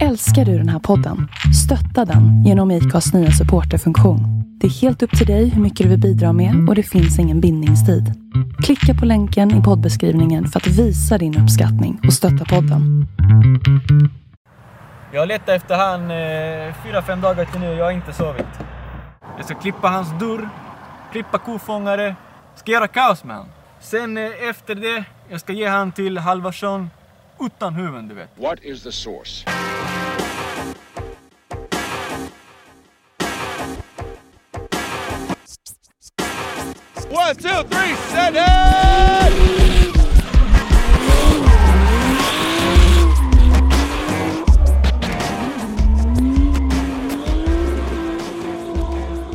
Älskar du den här podden? Stötta den genom IKAs nya supporterfunktion. Det är helt upp till dig hur mycket du vill bidra med och det finns ingen bindningstid. Klicka på länken i poddbeskrivningen för att visa din uppskattning och stötta podden. Jag har letat efter han eh, fyra, fem dagar till nu och jag har inte sovit. Jag ska klippa hans dörr, klippa kofångare, ska göra kaos med han. Sen eh, efter det, jag ska ge han till Halvarsson utan huvuden du vet. What is the source? One, two, three, set it!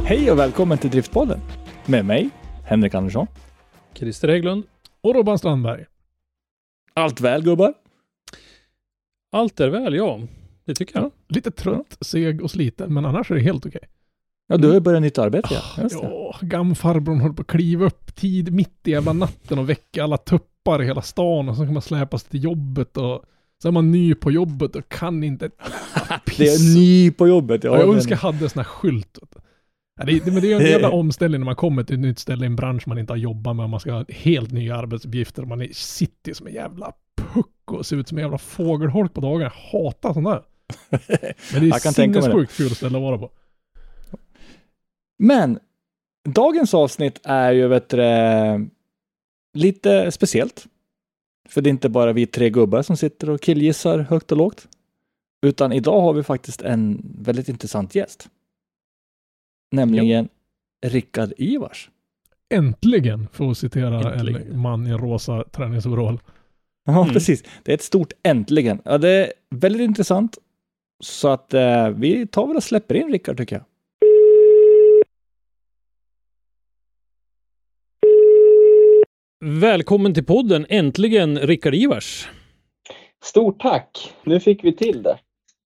Hej och välkommen till Driftpodden med mig, Henrik Andersson. Christer Hägglund. Och Robban Strandberg. Allt väl gubbar? Allt är väl, ja. Det tycker jag. Ja, lite trött, seg och sliten, men annars är det helt okej. Ja, du har ju börjat nytt arbete ja. Just det. Ja, gamfarbrorn håller på att kliva upp tid mitt i jävla natten och väcka alla tuppar i hela stan och så kan man släpas till jobbet och så är man ny på jobbet och kan inte Det är ny på jobbet. Ja, Ja, jag men- önskar jag hade sån här skylt. Ja, det, det, men det är en jävla omställning när man kommer till ett nytt ställe i en bransch man inte har jobbat med och man ska ha helt nya arbetsuppgifter. Man är, sitter som en jävla puck och ser ut som en jävla fågelholk på dagarna. Jag hatar sånt där. Men det är sinnessjukt kul ställe att vara på. Men dagens avsnitt är ju vet du, det, lite speciellt. För det är inte bara vi tre gubbar som sitter och killgissar högt och lågt. Utan idag har vi faktiskt en väldigt intressant gäst. Nämligen Rickard Ivars. Äntligen, för att citera Äntligen. en man i en rosa träningsoverall. Ja, Mm. precis. Det är ett stort äntligen. Ja, det är väldigt intressant. Så att eh, vi tar väl och släpper in Rickard tycker jag. Välkommen till podden, äntligen Rickard Ivars. Stort tack! Nu fick vi till det.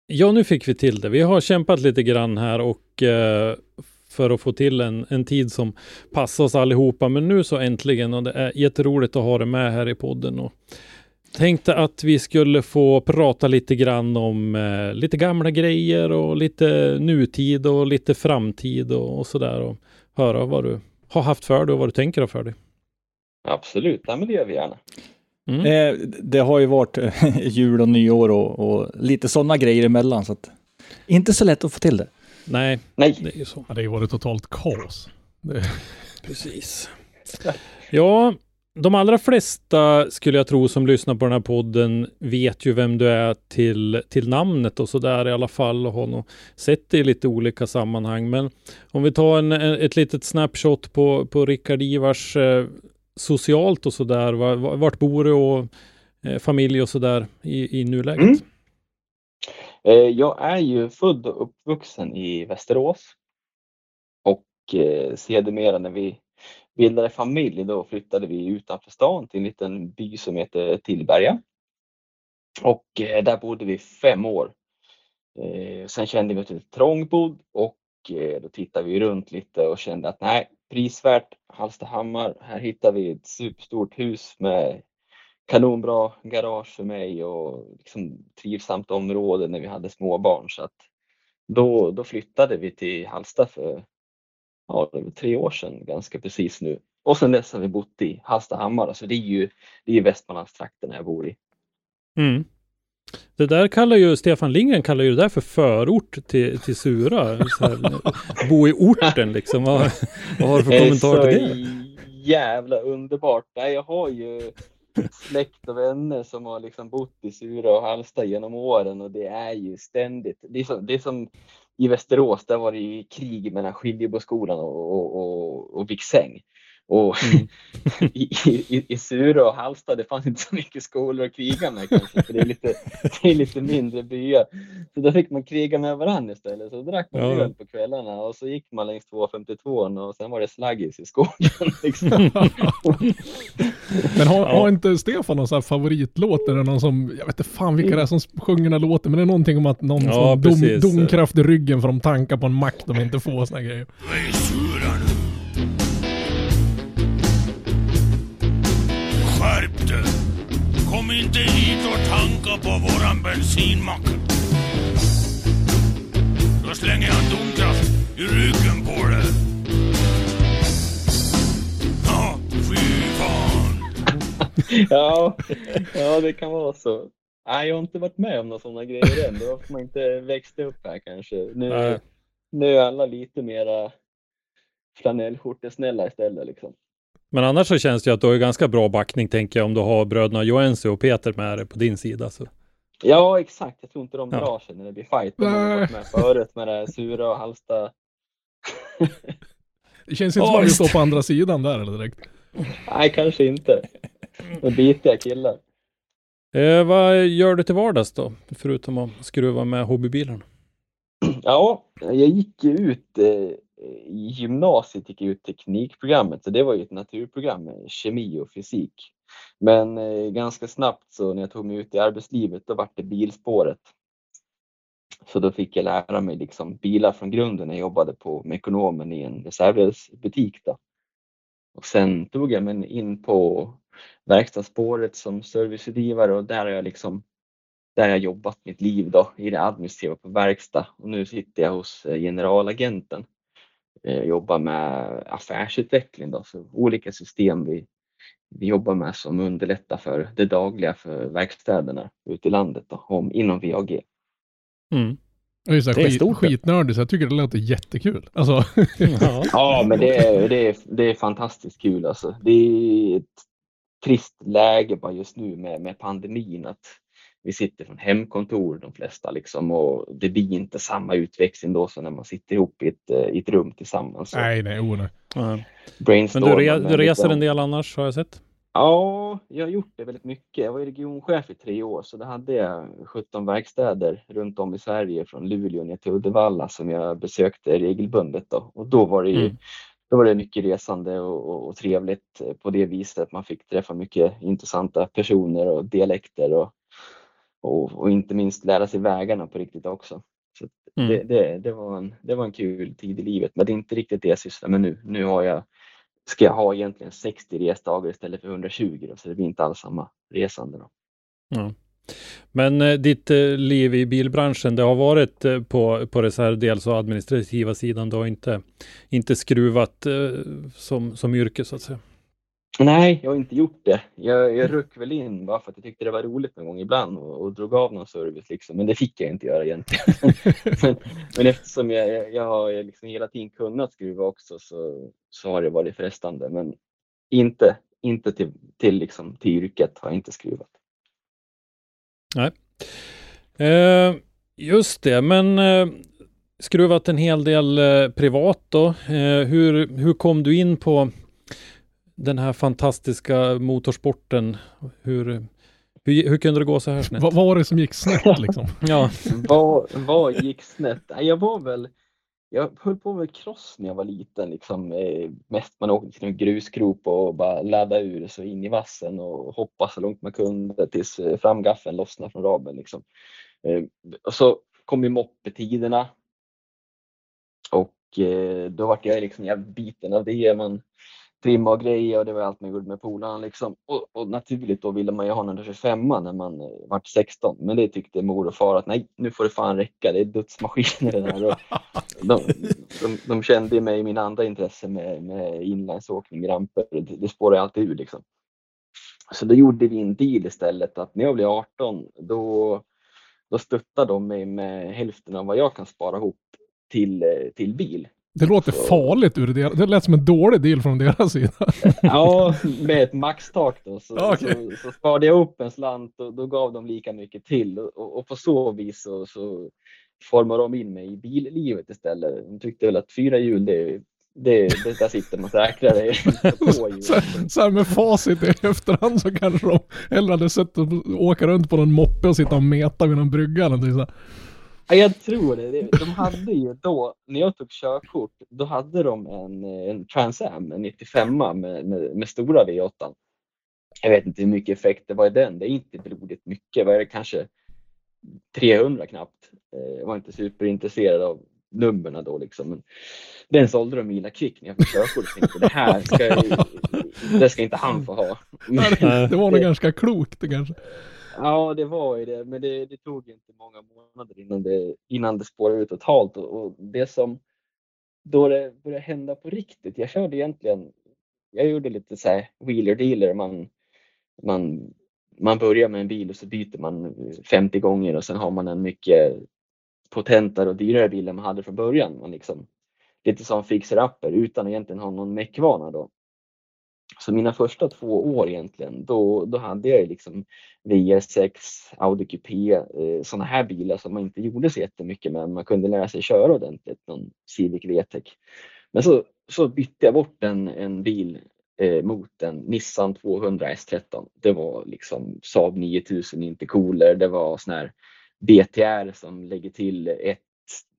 Ja, nu fick vi till det. Vi har kämpat lite grann här och eh, för att få till en, en tid som passar oss allihopa. Men nu så äntligen och det är jätteroligt att ha det med här i podden. Och tänkte att vi skulle få prata lite grann om eh, lite gamla grejer och lite nutid och lite framtid och, och sådär. Och höra vad du har haft för dig och vad du tänker ha för dig. Absolut, ja, men det gör vi gärna. Mm. Eh, det har ju varit eh, jul och nyår och, och lite sådana grejer emellan. Så att, inte så lätt att få till det. Nej, Nej, det är ju så. Ja, det har ju varit totalt kaos. Det, Precis. Ja, de allra flesta skulle jag tro som lyssnar på den här podden vet ju vem du är till, till namnet och så där i alla fall och har nog sett dig i lite olika sammanhang. Men om vi tar en, ett litet snapshot på, på Rickard Ivars eh, socialt och så där. Var, vart bor du och eh, familj och så där i, i nuläget? Mm. eh, jag är ju född och uppvuxen i Västerås. Och eh, sedermera när vi bildade familj då flyttade vi utanför stan till en liten by som heter Tillberga. Och eh, där bodde vi fem år. Eh, sen kände vi oss lite trångbodd och eh, då tittade vi runt lite och kände att nej, prisvärt Hallstahammar. Här hittar vi ett superstort hus med kanonbra garage för mig och liksom trivsamt område när vi hade småbarn. Så att då, då flyttade vi till Hallsta för ja, det var tre år sedan ganska precis nu. Och sen dess har vi bott i Hallstahammar. Så det är ju det är ju Västmanlandstrakten jag bor i. Mm. Det där kallar ju Stefan Lindgren kallar ju det där för förort till, till Sura. Så här, bo i orten liksom. Vad, vad har du för Det är kommentar så till det? jävla underbart. Nej, jag har ju släkt och vänner som har liksom bott i Sura och Hallsta genom åren och det är ju ständigt. Det är som, det är som i Västerås, där var det ju krig mellan Skiljeboskolan och, och, och, och Viksäng. Och Mm. i, i, i Sura och Hallsta, det fanns inte så mycket skolor att kriga med kanske, för det är lite, det är lite mindre byar. Så då fick man kriga med varandra istället. Så drack man Ja. öl på kvällarna och så gick man längs 252 och sen var det slaggis i skogen. Liksom. men har, har inte Stefan någon sån här favoritlåt? Är det någon som, jag vet inte fan vilka det är som sjunger den här låten, men det är någonting om att någon Ja, dom, domkraft i ryggen för de tankar på en mack de inte får såna här grejer. Dig. Inte hit och tanka på våran bensinmack. slänger jag domkraft i ryggen på det. Ja, fy fan. Ja, ja, det kan vara så. Nej, jag har inte varit med om några sådana grejer än. Då får man inte växa upp här kanske. Nu, Nej. nu är alla lite mera flanellskjortesnälla istället liksom. Men annars så känns det ju att du har ganska bra backning tänker jag om du har bröderna Joense och Peter med dig på din sida. Så. Ja, exakt. Jag tror inte de Ja. drar sig när det blir fight. De har varit med förut med det sura och halsta. Det känns inte som att visst. står på andra sidan där eller direkt. Nej, kanske inte. De bitiga killar. Eh, vad gör du till vardags då? Förutom att skruva med hobbybilarna. Ja, jag gick ju ut eh, Eh, gymnasiet, gick jag ut teknikprogrammet, så det var ju ett naturprogram med kemi och fysik. Men eh, ganska snabbt så när jag tog mig ut i arbetslivet, då var det bilspåret. Så då fick jag lära mig liksom bilar från grunden jag jobbade på Mekonomen i en reservdelsbutik. Då. Och sen tog jag mig in på verkstadsspåret som serviceutgivare och där har jag liksom där jag jobbat mitt liv då i det administrativa på verkstad och nu sitter jag hos eh, generalagenten. Eh, jobbar med affärsutveckling då, så olika system vi, vi jobbar med som underlättar för det dagliga för verkstäderna ute i landet då, om, inom VAG. Mm. Jag är, så här Det är skit, stort skitnördig så jag tycker det låter jättekul. Alltså, Ja. Ja, men det är, det är, det är fantastiskt kul alltså. Det är ett trist läge bara just nu med, med pandemin att vi sitter från hemkontor de flesta liksom och det blir inte samma utväxling då som när man sitter ihop i ett, eh, i ett rum tillsammans. nej, nej, oh, nej. Men du, re, du reser lite- en del annars har jag sett. Ja, jag har gjort det väldigt mycket. Jag var ju regionchef i tre år så då hade jag 17 verkstäder runt om i Sverige från Luleå ner till Uddevalla som jag besökte regelbundet. Då. Och då var det ju Mm. då var det mycket resande och, och, och trevligt på det viset. Man fick träffa mycket intressanta personer och dialekter och, och, och inte minst lära sig vägarna på riktigt också. Så Mm. det, det, det, var en, det var en kul tid i livet, men det är inte riktigt det jag sysslar med nu. Nu har jag, ska jag ha egentligen 60 resdagar istället för 120 då, så det blir inte alls samma resande. Då. Ja. Men eh, ditt eh, liv i bilbranschen, det har varit eh, på, på reservdels och administrativa sidan. Du har inte, inte skruvat eh, som, som yrke så att säga. Nej, jag har inte gjort det. Jag, jag ruck väl in bara för att jag tyckte det var roligt någon gång ibland och, och drog av någon service liksom. Men det fick jag inte göra egentligen. men, men eftersom jag, jag, har liksom hela tiden kunnat skruva också så, så har det varit frestande. Men inte, inte till, till, liksom, till yrket har jag inte skruvat. Eh, just det, men eh, skruvat en hel del eh, privat då. Eh, hur, hur kom du in på den här fantastiska motorsporten? Hur, hur, hur kunde det gå så här snett? Vad var det som gick snett liksom? Ja, vad, vad gick snett? Jag var väl jag höll på med cross när jag var liten. Liksom, eh, mest man åkte till en grusgrop och bara ladda ur så in i vassen och hoppa så långt man kunde tills eh, framgaffeln lossnade från raben. Liksom. Eh, och så kom ju moppetiderna. Och då vart jag liksom jävligt biten av det. Man trimma och grejer och det var allt man gjorde med polarna liksom. Och, och naturligt då ville man ju ha en 125 när man eh, vart 16. Men det tyckte mor och far att nej, nu får det fan räcka. Det är dödsmaskiner det där. Och de, de, de kände mig i mina andra intressen med, med inlinesåkning, ramper. Det, det spårade alltid ur liksom. Så då gjorde vi en deal istället att när jag blev 18 då, då stöttade de mig med hälften av vad jag kan spara ihop till, eh, till bil. Det låter farligt ur det. Det lät som en dålig deal från deras sida. Ja, med ett maxtak då så, okej. så, så sparade jag upp en slant och då gav de lika mycket till och, och, på så vis så, så formade de in mig i billivet istället. De tyckte väl att fyra hjul, det, det, det där sitter man säkrare. Så, så här med facit i efterhand så kanske de hellre hade sett att åka runt på någon moppe och sitta och meta vid någon brygga eller någonting så här. Ja, jag tror det. De hade ju då, när jag tog körkort, då hade de en, en Trans Am, en 95 med, med, med stora V8. Jag vet inte hur mycket effekt det var i den. Det är inte blodigt mycket. Vad är det kanske 300 knappt. Eh, Jag var inte superintresserad av numren då liksom. Men den sålde de illa kvick när jag fick körkort. Jag tänkte det här ska, ju- det ska inte han få ha. Ja, det, var nog ganska klokt kanske. Ja, det var ju det, men det, det tog inte många månader innan det, innan det spårade ut totalt. Och, och det som då det började hända på riktigt. Jag körde egentligen, jag gjorde lite så här wheeler dealer. Man, man, man börjar med en bil och så byter man 50 gånger och sen har man en mycket potentare och dyrare bil än man hade från början. Man liksom, lite som fixer-upper utan egentligen ha någon meckvana då. Så mina första två år egentligen, då, då hade jag liksom VR6, Audi Coupé, eh, sådana här bilar som man inte gjorde så jättemycket med. Man kunde lära sig köra ordentligt, någon Civic VTEC. Men så, så bytte jag bort en, en bil eh, mot en Nissan 200 S13. Det var liksom Saab 9000 intercooler, det var sån här BTR som lägger till ett,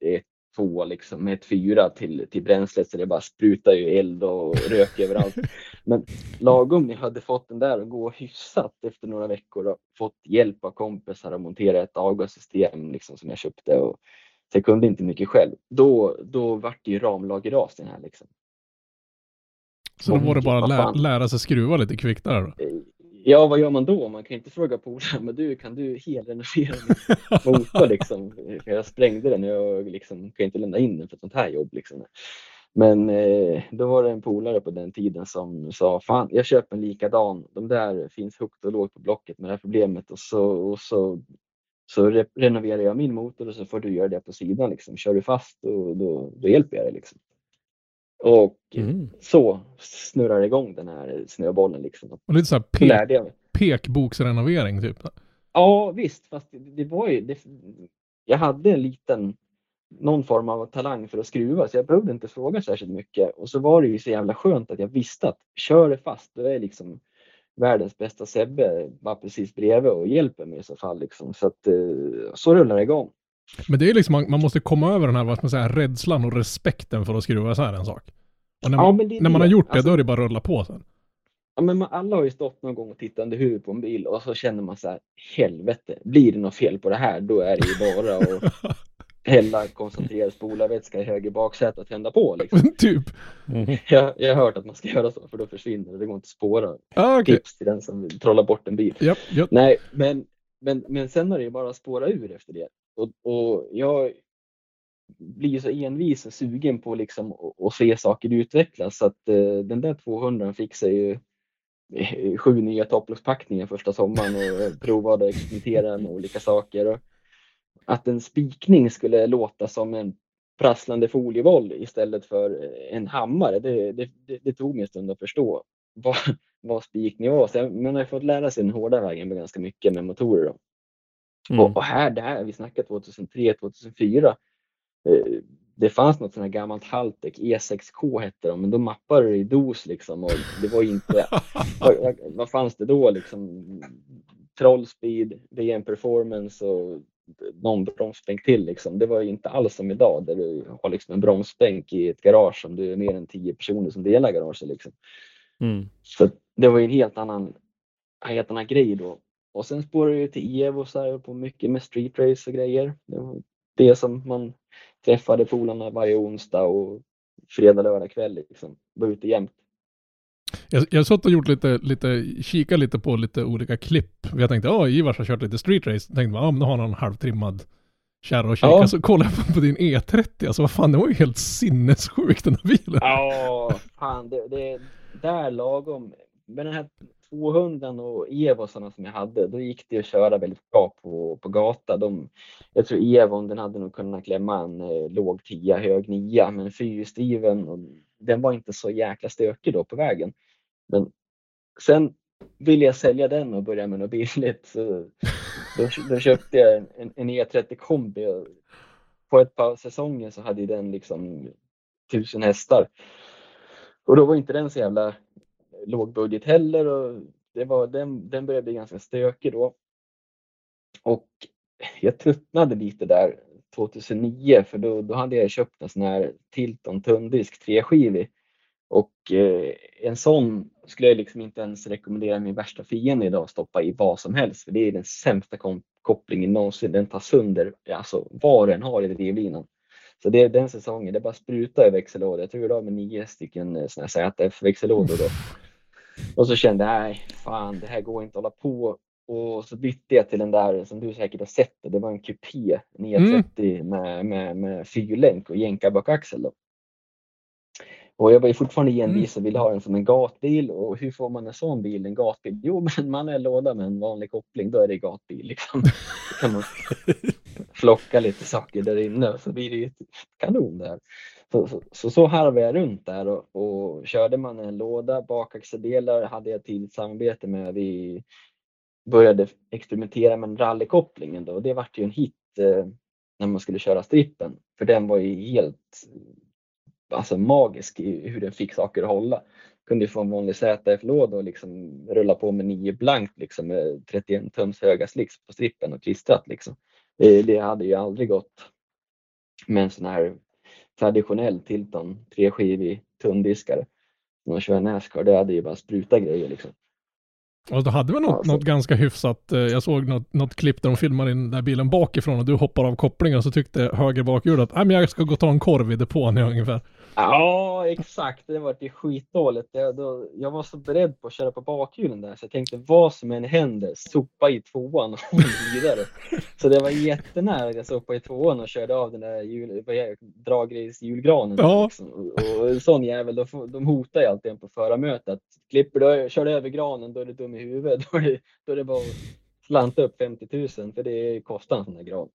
ett två liksom med ett fyra till, till bränslet så det bara sprutar ju eld och rök överallt. Men lagom ni hade fått den där att gå hyfsat efter några veckor och fått hjälp av kompisar att montera ett avgassystem liksom som jag köpte och så jag kunde inte mycket själv. Då, då vart det ju ramlagerras den här liksom. Så då var det bara lä lära sig skruva lite kvickt där då? Ja, vad gör man då? Man kan inte fråga polaren, men du, kan du helrenovera min motor liksom? För jag sprängde den och jag liksom, kan inte lämna in den för ett sånt här jobb liksom. Men eh, då var det en polare på den tiden som sa, fan jag köper en likadan. De där finns högt och lågt på Blocket med det här problemet och så, och så, så re renoverar jag min motor och så får du göra det på sidan liksom. Kör du fast och då, då hjälper jag dig liksom. Och Mm. så snurrar igång den här snöbollen liksom. Och lite Så pek, mig. pekboksrenovering typ. Ja visst, fast det, det var ju, det, jag hade en liten, någon form av talang för att skruva så jag behövde inte fråga särskilt mycket. Och så var det ju så jävla skönt att jag visste att kör det fast, då är liksom världens bästa Sebbe bara precis bredvid och hjälper mig i så fall. Liksom. Så att eh, så rullar det igång. Men det är liksom, man, man måste komma över den här, vad ska man säga, rädslan och respekten för att skruva så här en sak. Och när man, Ja, är när man har gjort det, Alltså- då är det bara att rulla på sen. Ja, men man, alla har ju stått någon gång och tittat under huvudet på en bil och så känner man så här, helvete, blir det något fel på det här, då är det ju bara att hälla koncentrerad spolarvätska i höger baksäte och tända på. Liksom. Typ. Mm. Jag, jag har hört att man ska göra så, för då försvinner det, det går inte att spåra. Ah, okej. Tips till den som vill trolla bort en bil. Japp, japp. Nej, men, men, men sen har det ju bara spåra ur efter det. Och, och jag blir så envis och sugen på liksom att- se saker utvecklas. Så att eh, den där 200 fick sig ju eh, sju nya topplockspackningar första sommaren och provade att experimentera med olika saker. Och att en spikning skulle låta som en prasslande folievoll istället för eh, en hammare, det, det, det, tog mig en stund att förstå vad, vad spikning var. Så jag, man har ju fått lära sig den hårda vägen med ganska mycket med motorer. Då. Mm. Och, och här, det här, vi snackar 2003, 2004. Eh, det fanns något sånt här gammalt Haltec, E6K hette de, men då mappade det i dos liksom och det var inte, vad, fanns det då liksom? Trollspeed, VM Performance och någon bromsbänk till liksom. Det var ju inte alls som idag där du har liksom en bromsbänk i ett garage som du är mer än tio personer som delar garaget liksom. Mm. Så det var ju en helt annan, en helt annan grej då. Och sen spårade jag till Evo och så här på mycket med street race och grejer. Det var det som man träffade polarna varje onsdag och fredag, lördag kväll liksom. Var ute jämt. Jag, jag har suttit och gjort lite, lite, kika lite på lite olika klipp. Jag tänkte, ja, Ivars har kört lite street race. Tänkte, ja, men då har han en halvtrimmad kärra och kika. Ja. Så kollade jag på din E30, alltså vad fan, det var ju helt sinnessjuk den här bilen. Ja, fan det, det där lagom. Med den här 200 och Evosarna som jag hade, då gick det att köra väldigt bra på, på gata. De, jag tror Evon, den hade nog kunnat klämma en eh, låg 10, hög 9, men fyrhjulsdriven, och den var inte så jäkla stökig då på vägen. Men sen ville jag sälja den och börja med något billigt. Så då, då köpte jag en, en E30 kombi. och På ett par säsonger så hade den liksom tusen hästar. Och då var inte den så jävla låg budget heller och det var, den, den började bli ganska stökig då. Och jag tröttnade lite där 2009 för då, då hade jag köpt en sån här Tilton tunndisk treskivig. Och eh, en sån skulle jag liksom inte ens rekommendera min värsta fiende idag att stoppa i vad som helst. För det är den sämsta kom- kopplingen någonsin. Den tar sönder alltså, vad den har i drivlinan. Så det är den säsongen, det bara sprutar i växellådor. Jag tror jag har med nio stycken eh, såna här ZF-växellådor då. Och så kände jag, nej fan det här går inte att hålla på och så bytte jag till den där som du säkert har sett. Det, var en kupé, en E30 med, med, med fyrlänk och jänkarbacaxel. Då. Och jag var ju fortfarande envis och ville ha den som en gatbil och hur får man en sån bil, en gatbil? Jo, men en manuell låda med en vanlig koppling, då är det gatbil liksom. Då kan man flocka lite saker där inne så blir det ju kanon där. Så, så, så, så harvade jag runt där och, och körde man en låda, bakaxeldelar hade jag tidigt samarbete med. Vi började experimentera med rallykopplingen då och det vart ju en hit eh, när man skulle köra strippen. För den var ju helt alltså magisk i hur den fick saker att hålla. Kunde ju få en vanlig ZF-låda och liksom rulla på med 9 blankt liksom med 31 tums höga slicks på strippen och klistrat liksom. Det, det hade ju aldrig gått med en sån här traditionell Tilton treskivig tunndiskare. Man kör Nascar, det hade ju bara spruta grejer liksom. Och då hade vi något, Alltså. något ganska hyfsat, eh, jag såg något, något klipp där de filmar in den där bilen bakifrån och du hoppar av kopplingen och så tyckte höger bakhjul att "Nej, men jag ska gå och ta en korv i depån ungefär. Ja, exakt. Det var ju skitdåligt. Jag, då, jag var så beredd på att köra på bakhjulen där så jag tänkte vad som än händer, sopa i tvåan och vidare. Så det var jättenära att jag sopade i tvåan och körde av den där jul, draggrejs-julgranen. Ja. Liksom. Och, och en sån jävel, får- de hotar ju alltid en på förarmötet. Klipper du, kör du över granen, då är du dum i huvudet. Då är det, då är det bara att slanta upp 50 000 för det kostar en sån där gran.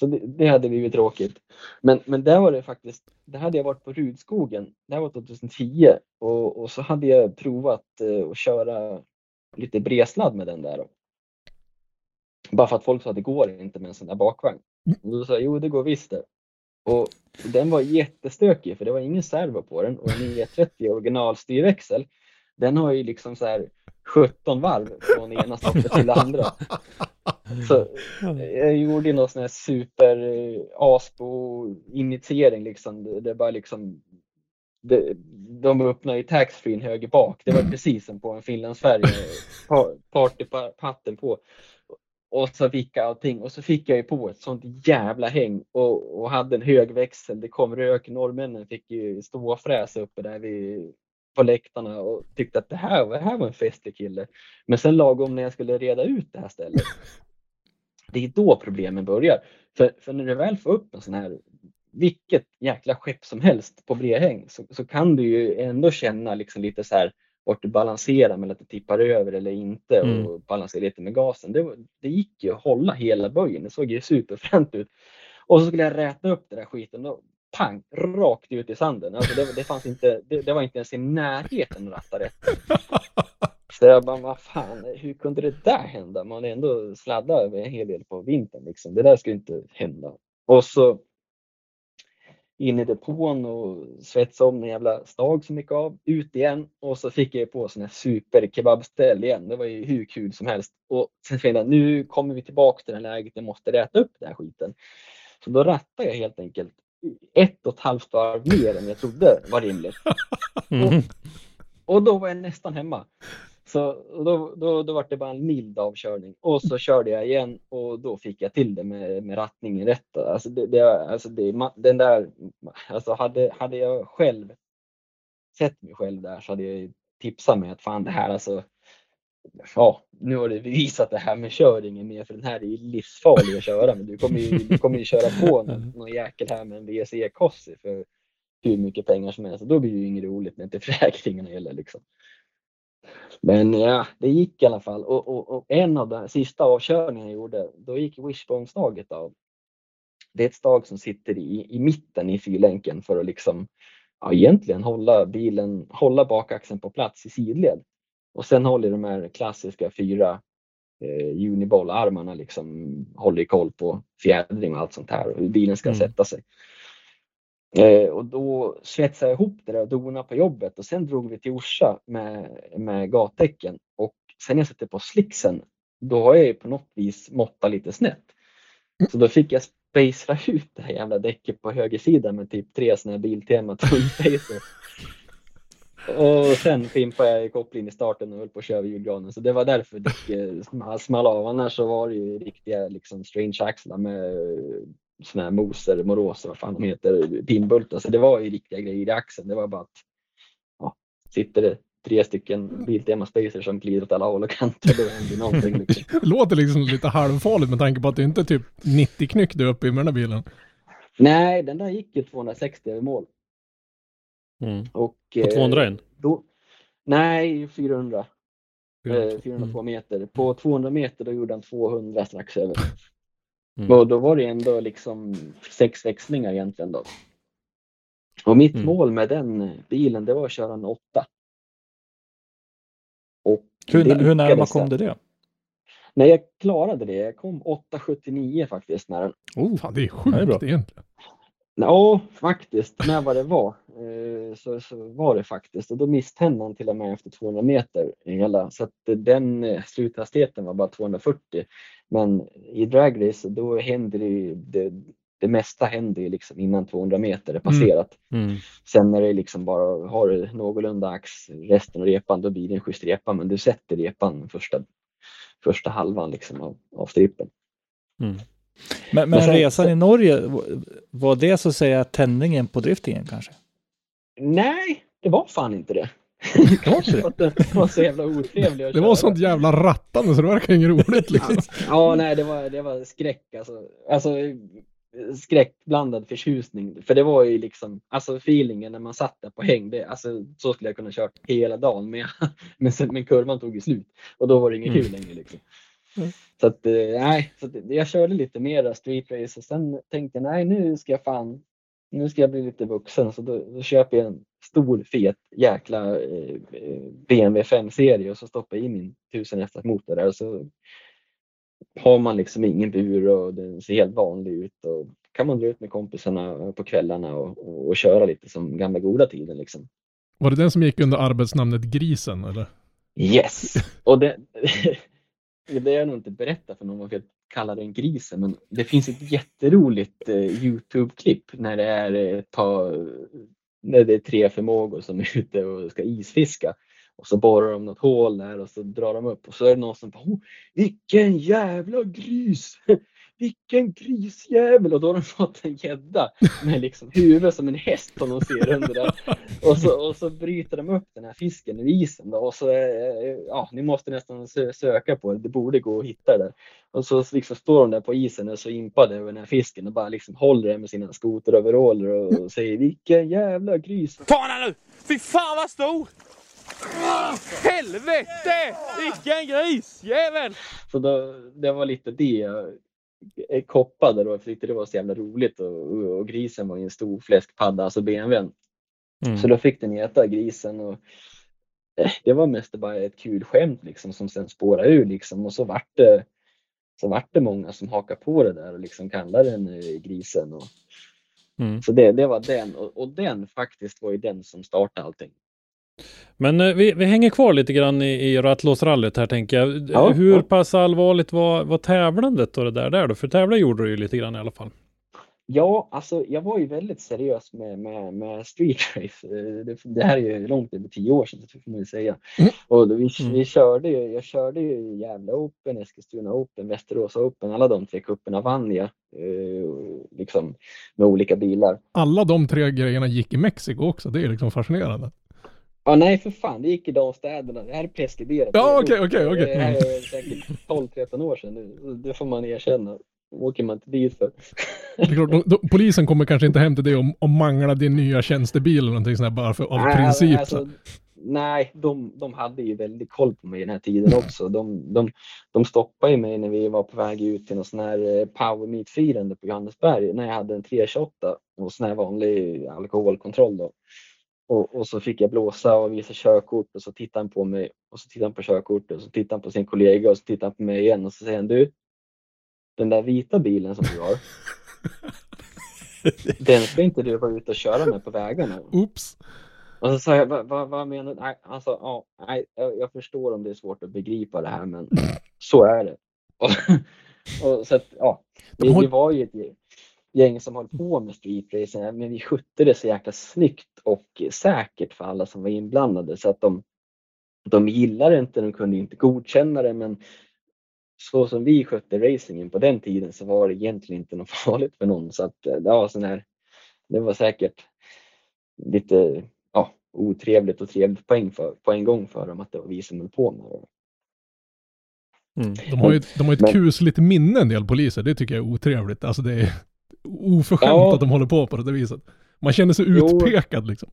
Så det, det hade blivit tråkigt. Men, men där var det faktiskt, det hade jag varit på Rudskogen, det här var 2010 och, och så hade jag provat eh, att köra lite bresladd med den där. Då. Bara för att folk sa att det går inte med en sån där bakvagn. Och då sa jag, jo det går visst det. Och den var jättestökig för det var ingen servo på den och en 930 originalstyrväxel, den har ju liksom så här 17 varv från ena stoppet till det andra. Så jag gjorde någon sån här super eh, ASPO-initiering liksom. Det, bara liksom det, de öppnade ju taxfree höger bak. Det var precis som på en finlandsfärja. pa- Partypatten på. Och så fick jag allting och så fick jag ju på ett sånt jävla häng och, och hade en hög växel. Det kom rök. Norrmännen fick ju ståfräs uppe där vid, på läktarna och tyckte att det här, det här var en festlig kille. Men sen lagom när jag skulle reda ut det här stället. Det är då problemen börjar. För, för när du väl får upp en sån här, vilket jäkla skepp som helst på bredhäng så, så kan du ju ändå känna liksom lite så här vart du balanserar mellan att det tippar över eller inte Mm. och balansera lite med gasen. Det, det gick ju att hålla hela böjen. Det såg ju superfränt ut. Och så skulle jag räta upp den där skiten och pang, rakt ut i sanden. Alltså det, det, fanns inte, det, det var inte ens i närheten att ratta rätt. Så jag bara, vad fan, hur kunde det där hända? Man är ändå sladda över en hel del på vintern liksom. Det där skulle inte hända. Och så in i depån och svetsa om en jävla stag som gick av, ut igen och så fick jag på sån här super kebabställ igen. Det var ju hur kul som helst. Och sen kände jag, nu kommer vi tillbaka till det här läget, jag måste räta upp den här skiten. Så då rattade jag helt enkelt ett och ett halvt varv mer än jag trodde var rimligt. Mm. Och då var jag nästan hemma. Så då, då, då var det bara en mild avkörning och så körde jag igen och då fick jag till det med, med rattningen rätt. Alltså, det, det, alltså det, den där, alltså hade, hade jag själv sett mig själv där så hade jag tipsat mig att fan det här alltså, ja nu har du bevisat det här men kör ingen mer för den här är ju livsfarlig att köra men du kommer ju, du kommer ju köra på någon, någon jäkel här med en WC Cossi för hur mycket pengar som helst och då blir det ju inget roligt när inte försäkringen gäller liksom. Men ja, det gick i alla fall. Och, och, och en av de sista avkörningarna jag gjorde, då gick wishbone-staget av. Det är ett stag som sitter i, i mitten i fyrlänken för att liksom, ja, egentligen hålla bilen, hålla bakaxeln på plats i sidled. Och sen håller de här klassiska fyra eh, Uniball-armarna liksom, håller koll på fjädring och allt sånt här och hur bilen ska Mm. sätta sig. Eh, och då svetsade jag ihop det där och donade på jobbet och sen drog vi till Orsa med, med gatdäcken. Och sen när jag sätter på slicksen, då har jag ju på något vis måttat lite snett. Så då fick jag spacea ut det här jävla däcket på högersidan med typ tre sådana här Biltema tunnpacer. Och sen pimpade jag kopplingen i starten och höll på att köra julgranen. Så det var därför small- small av. Annars så var det ju riktiga liksom strange axlar med såna här Moser, Morosa, vad fan de heter, pinbultar. Så det var ju riktiga grejer i axeln. Det var bara att ja, sitter det tre stycken Biltema Spacers som glider åt alla håll och kanter. Då händer någonting. Liksom. Låter liksom lite halvfarligt med tanke på att det inte är typ 90 knyck du är uppe i med den här bilen. Nej, den där gick ju 260 över mål. Mm. Och, På eh, 201? Då, nej, 400. Eh, 400. 402 meter. På 200 meter då gjorde han 200 strax över. Mm. Och då var det ändå liksom sex växlingar egentligen då. Och mitt Mm. mål med den bilen det var att köra en åtta. Och Hur, hur nära lyckades kom du det? Nej, jag klarade det. Jag kom 8,79 faktiskt. När den... Oh, Fan, det är Ja, det är sjukt bra. egentligen. Ja, faktiskt. När vad det var eh, så, så var det faktiskt. Och då misstände han till och med efter 200 meter. Hela. Så att den eh, sluthastigheten var bara 240. Men i dragrace då händer det, ju- det, det mesta händer ju liksom innan 200 meter är passerat. Mm. Sen när det liksom bara har du någorlunda ax resten av repan, då blir det en schysst repa. Men du sätter repan första, första halvan liksom av, av strippen. Mm. Men, men Men sen- resan i Norge, var det så att säga tändningen på driftingen kanske? Nej, det var fan inte det. Det var det? Var så jävla otrevlig att Det var köra. sånt jävla rattande så det verkar inget roligt liksom. Ja, nej, det var, det var skräck alltså. Alltså skräckblandad förtjusning. För det var ju liksom, alltså feelingen när man satt där på häng, det, alltså så skulle jag kunna kört hela dagen med. Men, sen, men kurvan tog ju slut och då var det inget Mm. kul längre liksom. Mm. Så att, eh, nej, så att, jag körde lite mera street race och sen tänkte jag, nej nu ska jag fan, nu ska jag bli lite vuxen så då, då köper jag en stor fet jäkla eh, eh, BMW 5-serie och så stoppar jag i min 1000 hästars motor där och så har man liksom ingen bur och den ser helt vanlig ut och kan man dra ut med kompisarna på kvällarna och, och, och köra lite som gamla goda tiden liksom. Var det den som gick under arbetsnamnet Grisen eller? Yes! Och det, det har jag nog inte berättat för någon varför jag kallar den grisen, men det finns ett jätteroligt eh, Youtube-klipp när det är eh, ett par, när det är tre förmågor som är ute och ska isfiska. Och så borrar de något hål där och så drar de upp och så är det någon som bara oh, Vilken jävla gris! Vilken grisjävel! Och då har de fått en gädda med liksom huvudet som en häst som de ser under där. Och så, och så bryter de upp den här fisken ur isen då, och så, eh, ja, ni måste nästan sö- söka på det, det borde gå att hitta det där. Och så liksom står de där på isen och så impade över den här fisken och bara liksom håller den med sina skoteroveraller och, och säger vilken jävla gris. Fan här nu! Fy fan vad stor! Helvete! Vilken gris! Jävel! Så då, det var lite det jag koppade då, jag tyckte det var så jävla roligt och, och, grisen var ju en stor fläskpadda, alltså BMWn. Mm. Så då fick den heta grisen och eh, det var mest bara ett kul skämt liksom som sen spårade ur liksom och så vart det så vart det många som hakade på det där och liksom kallade den eh, grisen. Och, Mm. Så det, det var den och, och den faktiskt var ju den som startade allting. Men eh, vi, vi hänger kvar lite grann i, i rattlåsrallyt här tänker jag. Ja, Hur ja. pass allvarligt var, var tävlandet och det där, där då? För tävla gjorde du ju lite grann i alla fall. Ja, alltså jag var ju väldigt seriös med, med, med street race. Eh, Det, det här är ju långt över tio år sedan, så får man ju säga. Mm. Och vi, Mm. vi körde ju, jag körde ju Gävle Open, Eskilstuna Open, Västerås Open, alla de tre cuperna vann jag. Eh, liksom med olika bilar. Alla de tre grejerna gick i Mexiko också. Det är liksom fascinerande. Ja, nej för fan, det gick i de städerna. Det här är preskriberat. Ja, okej, okej, okej. Det här är säkert 12-13 år sedan nu. Det får man erkänna. åker man inte dit för. Det är klart, de, polisen kommer kanske inte hem till dig och, och manglar din nya tjänstebil eller någonting sånt bara för, av Nej, princip. alltså, så. nej, de, de hade ju väldigt koll på mig den här tiden också. De, de, de stoppade ju mig när vi var på väg ut till någon sån här eh, power meet-firande på Johannesberg när jag hade en 328 och sån här vanlig alkoholkontroll då. Och, och så fick jag blåsa och visa körkort och så tittade han på mig och så tittade han på körkortet och så tittade han på sin kollega och så tittade han på mig igen och så säger han du, den där vita bilen som du har, den ska inte du vara ute och köra med på vägarna. Oops. Och så sa jag, vad, vad, vad menar du? Nej, alltså, ja, nej, jag, förstår om det är svårt att begripa det här, men så är det. Och, och så att, ja, De vi, har- vi var ju ett gäng som höll på med street racing, men vi skötte det så jäkla snyggt och säkert för alla som var inblandade så att de, de gillade inte, de kunde inte godkänna det, men så som vi skötte racingen på den tiden så var det egentligen inte något farligt för någon. Så att eh, det var sån här, det var säkert lite, ja, otrevligt och trevligt på en, för, på en gång för dem att det var vi som höll på med det. Mm. De har ju, de har ju ett Men- kusligt minne en del poliser, det tycker jag är otrevligt. Alltså det är oförskämt Ja. att de håller på på det viset. Man känner sig Jo. utpekad liksom.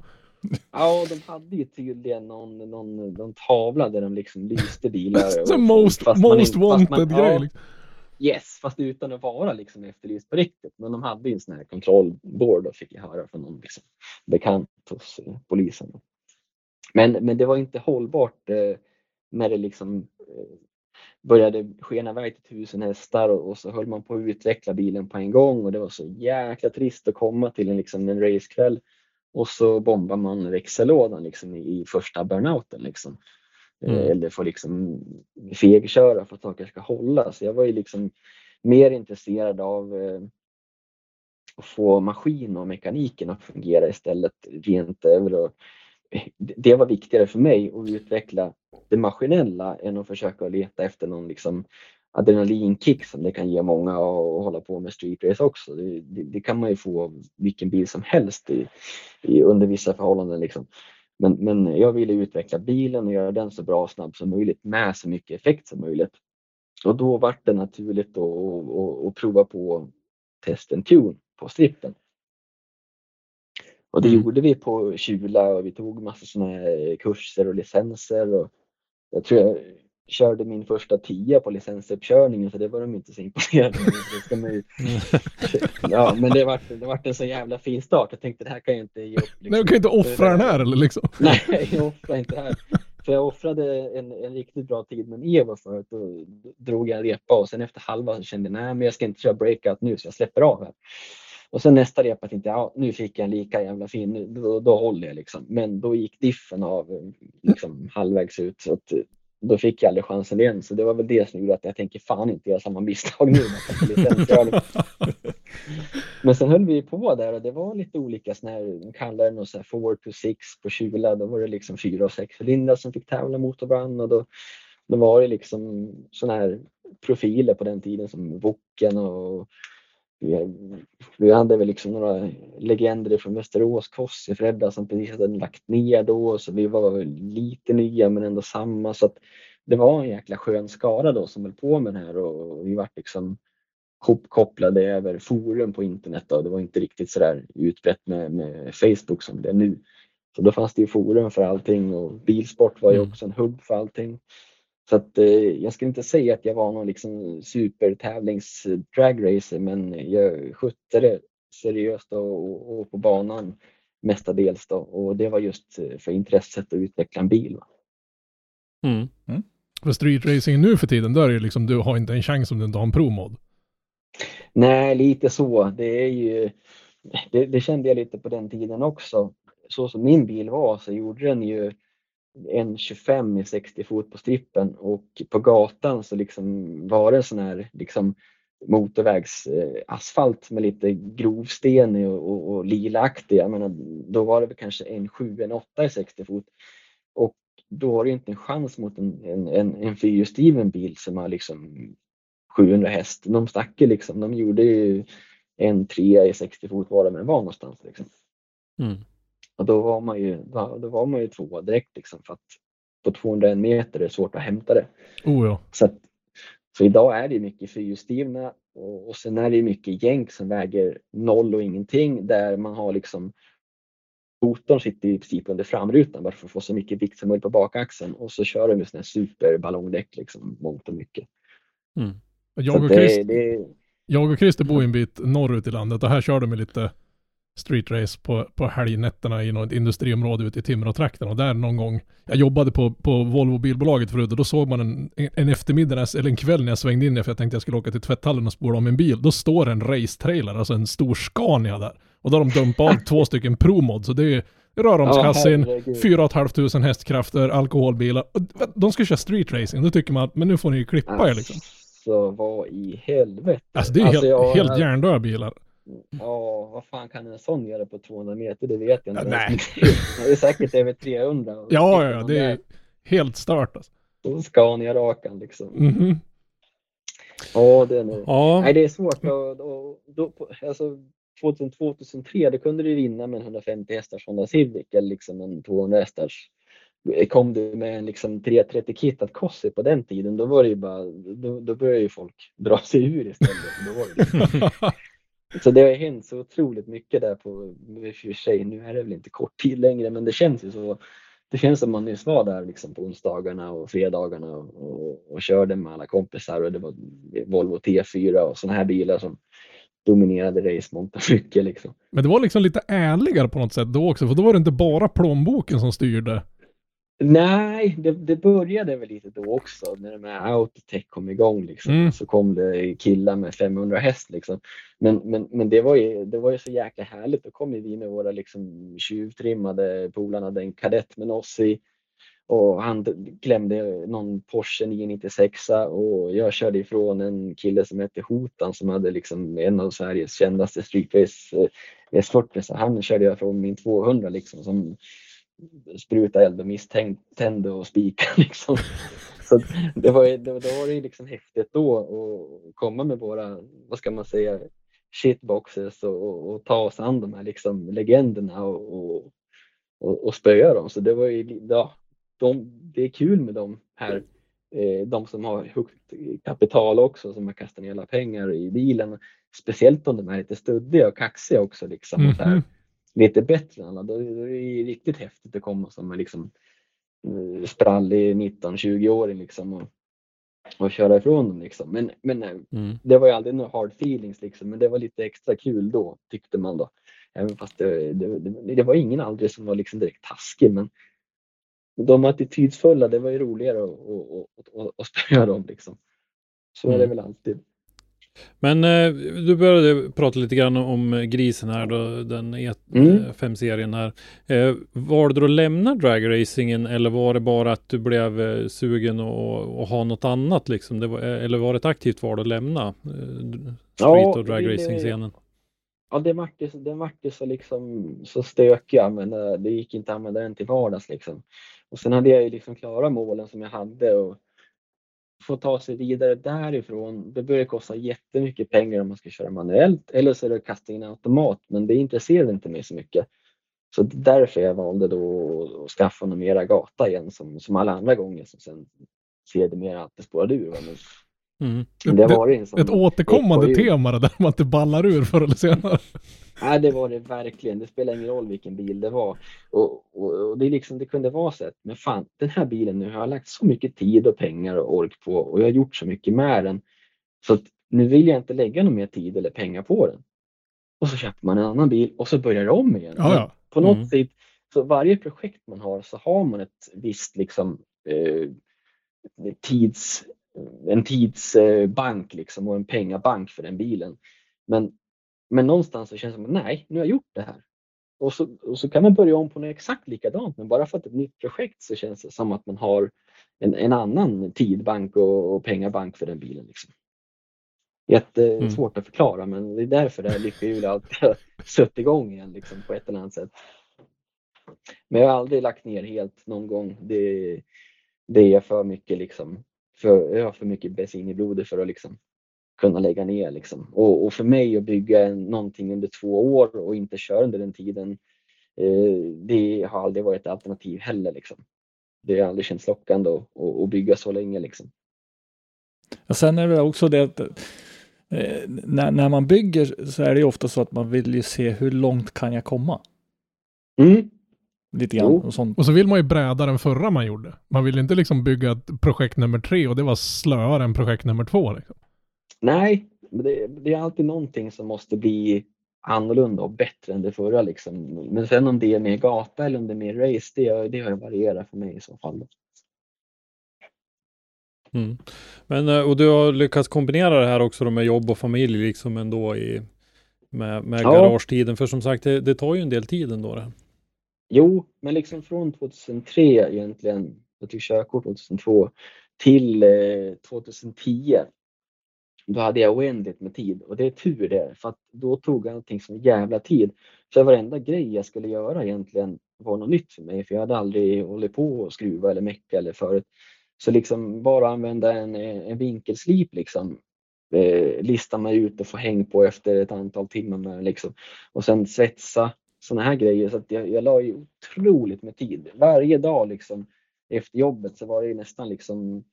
Ja, de hade ju tydligen någon, någon, någon tavla där de liksom lyste bilar. Så och- most, most inte- fast man- wanted grej ja, liksom. Yes, fast utan att vara liksom efterlyst på riktigt. Men de hade ju en sån här kontrollbord och fick jag höra från någon liksom, bekant hos eh, polisen. Men, men det var inte hållbart eh, när det liksom eh, började skena iväg till tusen hästar och, och så höll man på att utveckla bilen på en gång och det var så jäkla trist att komma till en, liksom, en racekväll och så bombar man växellådan liksom, i, i första burnouten. Liksom. Eh, Mm. Eller får liksom fegköra för att saker ska hålla. Så jag var ju liksom mer intresserad av eh, att få maskin och mekaniken att fungera istället rent över. Och, det var viktigare för mig att utveckla det maskinella än att försöka leta efter någon liksom adrenalinkick som det kan ge många att hålla på med streetrace också. Det, det, det kan man ju få av vilken bil som helst i, i, under vissa förhållanden. Liksom. Men, men jag ville utveckla bilen och göra den så bra och snabb som möjligt med så mycket effekt som möjligt. Och då var det naturligt att, prova på testen tune på strippen. Och det Mm. gjorde vi på Kjula och vi tog massa sådana här kurser och licenser. Och jag tror jag körde min första tia på licensuppkörningen så det var de inte så imponerade av. Ja, men det vart det vart en så jävla fin start. Jag tänkte det här kan jag inte ge upp. liksom. Nej, du kan inte offra den här eller liksom. Nej, jag offrar inte det här. För jag offrade en, en riktigt bra tid med Evo förut. Då drog jag en repa och sen efter halva så kände jag nej men jag ska inte köra breakout nu så jag släpper av här. Och sen nästa repa tänkte jag ja, nu fick jag en lika jävla fin, nu, då, då håller jag liksom. Men då gick diffen av eh, liksom halvvägs ut. Så att, eh, då fick jag aldrig chansen igen. Så det var väl det som gjorde att jag tänker fan inte göra samma misstag nu. Men sen höll vi på där och det var lite olika såna här, de kallar det något så här 4 to 6 på Kjula. Då var det liksom 4 och 6 cylindrar som fick tävla mot varandra och då, då var det liksom såna här profiler på den tiden som Woken och vi, vi hade väl liksom några legender från Västerås, Kossi, Fredda som precis hade lagt ner då så vi var lite nya men ändå samma så att det var en jäkla skön skara då som höll på med det här och vi vart liksom hopkopplade över forum på internet då. Det var inte riktigt sådär utbrett med, med Facebook som det är nu. Så då fanns det ju forum för allting och bilsport var ju Mm. också en hubb för allting. Så att eh, jag skulle inte säga att jag var någon liksom supertävlings dragracer men jag skötte det seriöst och, och, på banan mestadels då och det var just eh, för intresset att utveckla en bil. Va? Mm. För streetracing nu för tiden, där är det liksom, du har inte en chans om du inte har en pro-mod. Nej, lite så. Det är ju, det, det kände jag lite på den tiden också. Så som min bil var så gjorde den ju en 25 i 60 fot på strippen och på gatan så liksom var det sån här liksom motorvägsasfalt eh, med lite grovsten och, och, och lilaaktig. Jag menar, då var det väl kanske en 7, en 8 i 60 fot. Och då har du inte en chans mot en, en, en, en fyrhjulsdriven bil som har liksom 700 häst. De stack ju liksom, de gjorde ju en trea i 60 fot var det än var någonstans. Liksom. Mm. Och då var man ju, då var man ju tvåa direkt liksom för att på 201 meter är det svårt att hämta det. Oh ja. Så, att, så idag är det mycket fyrhjulsdrivna och, och sen är det mycket jänk som väger noll och ingenting där man har liksom motorn sitter i princip under framrutan bara för att få så mycket vikt som möjligt på bakaxeln och så kör de med sådana superballongdäck liksom mångt och mycket. Mm. Jag och, det, Christ, det, jag och Christer bor en bit norrut i landet och här kör de ju lite streetrace på, på helgnätterna i något industriområde ute i Timråtrakten och där någon gång, jag jobbade på, på Volvo bilbolaget förut och då såg man en, en eftermiddag, eller en kväll när jag svängde in för jag tänkte jag skulle åka till tvätthallen och spola om en bil, då står en racetrailer, alltså en stor Scania där. Och då har de dumpat av två stycken ProMod, så det är röromskassin, herregud. 4 500 hästkrafter, alkoholbilar. Och De ska köra street racing, då tycker man att men nu får ni ju klippa er liksom. Alltså vad i helvete. Alltså det är helt, jag- helt hjärndöda bilar. Ja, vad fan kan en sån göra på 200 meter? Det vet jag inte. Nej. Det är säkert över 300. Och Ja, ja, det är helt stört alltså. på Scania-rakan liksom. Mhm. Ja, det är nog. Ja, Nej, det är svårt. Och, och, då, alltså, 2002-2003 då kunde du vinna med en 150 hästars Honda Civic eller liksom en 200 hästars. Kom du med en liksom 330 kittat Cossi på den tiden då var det ju bara, då, då började ju folk dra sig ur istället. Då var det liksom. Så det har hänt så otroligt mycket där på, i och för sig, nu är det väl inte kort tid längre, men det känns ju så. Det känns som man nyss var där liksom på onsdagarna och fredagarna och, och, och körde med alla kompisar och det var Volvo T4 och sådana här bilar som dominerade race mycket liksom. Men det var liksom lite ärligare på något sätt då också, för då var det inte bara plånboken som styrde. Nej, det, det började väl lite då också när de här Autotech kom igång liksom. Mm. Så kom det killar med 500 häst liksom. Men, men, men det, var ju, det var ju så jäkla härligt. Då kom vi med våra liksom tjuvtrimmade polarna, hade en kadett med oss i och han klämde någon Porsche 996 och jag körde ifrån en kille som hette Hotan som hade liksom en av Sveriges kändaste streetrace S40. Så han körde jag från min 200 liksom som spruta eld och misstände och spika liksom. Så det var, det, då var det ju liksom häftigt då att komma med våra, vad ska man säga, shitboxes och, och, och ta oss an de här liksom legenderna och, och, och, och spöa dem. Så det var ju, ja, de, det är kul med de här, eh, de som har högt kapital också, som har kastat ner alla pengar i bilen. Speciellt om de är lite stöddiga och kaxiga också liksom. Och så här, mm-hmm lite bättre än alla. Då, då är det riktigt häftigt att komma som liksom eh, sprallig 19-20-åring liksom och, och köra ifrån dem liksom. Men, men eh, Mm. det var ju aldrig några hard feelings liksom, men det var lite extra kul då tyckte man då. Även fast det, det, det, det var ingen aldrig som var liksom direkt taskig, men de attitydsfulla, det var ju roligare att, att, att, att, att spöa dem liksom. Så är det Mm. väl alltid. Men eh, du började prata lite grann om grisen här då, den E Mm. 5-serien här. Eh, valde du att lämna dragracingen eller var det bara att du blev eh, sugen och, och ha något annat liksom? Det var, eh, eller var det ett aktivt val att lämna eh, street Ja, och det dragracing-scenen? Ja, den vart ju, den vart ju så, liksom, så stökig att använda. Det gick inte att använda den till vardags. Liksom. Och sen hade jag ju liksom klarat målen som jag hade och få ta sig vidare därifrån. Det börjar kosta jättemycket pengar om man ska köra manuellt eller så är det att kasta in automat, men det intresserade inte mig så mycket. Så därför jag valde då att skaffa någon mera gata igen som, som alla andra gånger som sen sedermera alltid spårade ur. Men Mm. det varit en sån Ett återkommande ekorrhjul. tema det där man inte ballar ur förr eller senare. Nej, det var det verkligen. Det spelar ingen roll vilken bil det var. Och, och, och det, är liksom, det kunde vara så att, men fan, den här bilen nu har jag lagt så mycket tid och pengar och ork på och jag har gjort så mycket med den. Så att nu vill jag inte lägga någon mer tid eller pengar på den. Och så köper man en annan bil och så börjar det om igen. Ja, ja. På något Mm. sätt, så varje projekt man har så har man ett visst liksom eh, tids, en tidsbank liksom och en pengabank för den bilen. Men, men någonstans så känns det som att nej, nu har jag gjort det här. Och så, och så kan man börja om på något exakt likadant, men bara för att det är ett nytt projekt så känns det som att man har en, en annan tidbank och, och pengabank för den bilen. Liksom. Jättesvårt att förklara, men det är därför det här lyckohjulet alltid har suttit igång igen liksom, på ett eller annat sätt. Men jag har aldrig lagt ner helt någon gång. Det, det är för mycket liksom, för, jag har för mycket bensin i blodet för att liksom kunna lägga ner. Liksom. Och, och för mig att bygga någonting under två år och inte köra under den tiden, eh, det har aldrig varit ett alternativ heller. Liksom. Det har aldrig känts lockande att, att, att bygga så länge. Liksom. Och sen är det också det att eh, när, när man bygger så är det ofta så att man vill ju se hur långt kan jag komma? Mm. Lite grann. Och sånt. Och så vill man ju bräda den förra man gjorde. Man vill inte liksom bygga ett projekt nummer tre och det var slöare än projekt nummer två. Liksom. Nej, men det, det är alltid någonting som måste bli annorlunda och bättre än det förra. Liksom. Men sen om det är mer gata eller om det är mer race, det, det har varierat för mig i så fall. Mm. Men, eh, och du har lyckats kombinera det här också då med jobb och familj liksom ändå i med, med Ja. garagetiden. För som sagt, det, det tar ju en del tid ändå. Det. Jo, men liksom från 2003 egentligen, jag tog körkort 2002, till eh, 2010. Då hade jag oändligt med tid och det är tur det, för att då tog allting som jävla tid. Så varenda grej jag skulle göra egentligen var något nytt för mig, för jag hade aldrig hållit på och skruva eller mecka eller förut. Så liksom bara använda en, eh, en vinkelslip liksom eh, mig ut och få häng på efter ett antal timmar med liksom. Och sen svetsa, sådana här grejer. Så jag, jag la ju otroligt med tid. Varje dag liksom efter jobbet så var det ju nästan liksom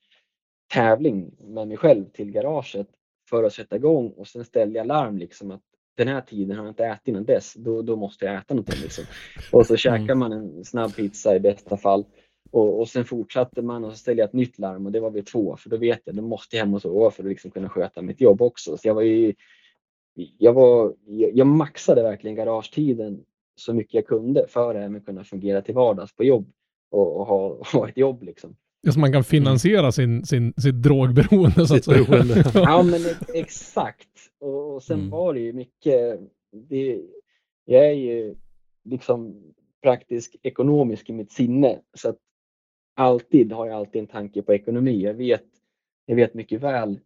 tävling med mig själv till garaget för att sätta igång och sen ställde jag larm liksom att den här tiden har jag inte ätit innan dess, då, då måste jag äta någonting. Liksom. Och så käkar man en snabb pizza i bästa fall och, och sen fortsatte man och så ställde jag ett nytt larm och det var vid två för då vet jag, då måste jag hem och sova för att liksom kunna sköta mitt jobb också. Så jag var ju, jag, var, jag, jag maxade verkligen garagetiden så mycket jag kunde för att kunna fungera till vardags på jobb och, och ha, ha ett jobb liksom. Ja, så man kan finansiera sin, sin, sitt drogberoende så att säga. Ja men exakt. Och, och sen Mm. var det ju mycket, det, jag är ju liksom praktisk ekonomisk i mitt sinne så att alltid har jag alltid en tanke på ekonomi. Jag vet, jag vet mycket väl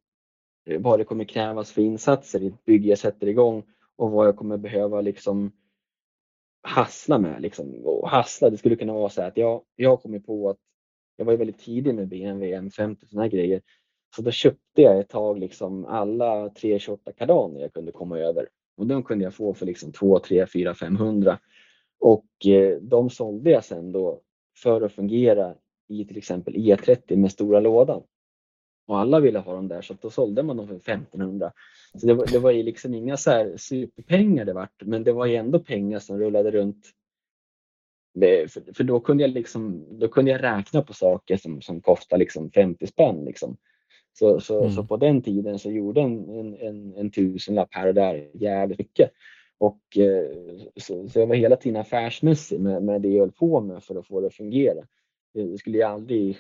eh, vad det kommer krävas för insatser i ett bygge jag sätter igång och vad jag kommer behöva liksom hassla med. Liksom. Och hassla, det skulle kunna vara så att jag, jag kom på att jag var ju väldigt tidig med BMW M50 och sådana grejer. Så då köpte jag ett tag liksom alla 328 kardaner jag kunde komma över. Och de kunde jag få för liksom 2, 3, 4, 500. Och eh, de sålde jag sen då för att fungera i till exempel E30 med stora lådan. Och alla ville ha dem där så då sålde man dem för 1500. Så det var, det var ju liksom inga så här superpengar det vart, men det var ju ändå pengar som rullade runt. Det- För, för då kunde jag liksom, då kunde jag räkna på saker som, som kostar liksom 50 spänn liksom. Så, så, Mm. så på den tiden så gjorde en, en, en, en tusenlapp här och där jävligt mycket. Och eh, så, så jag var hela tiden affärsmässig med, med det jag höll på med för att få det att fungera. Det skulle ju aldrig,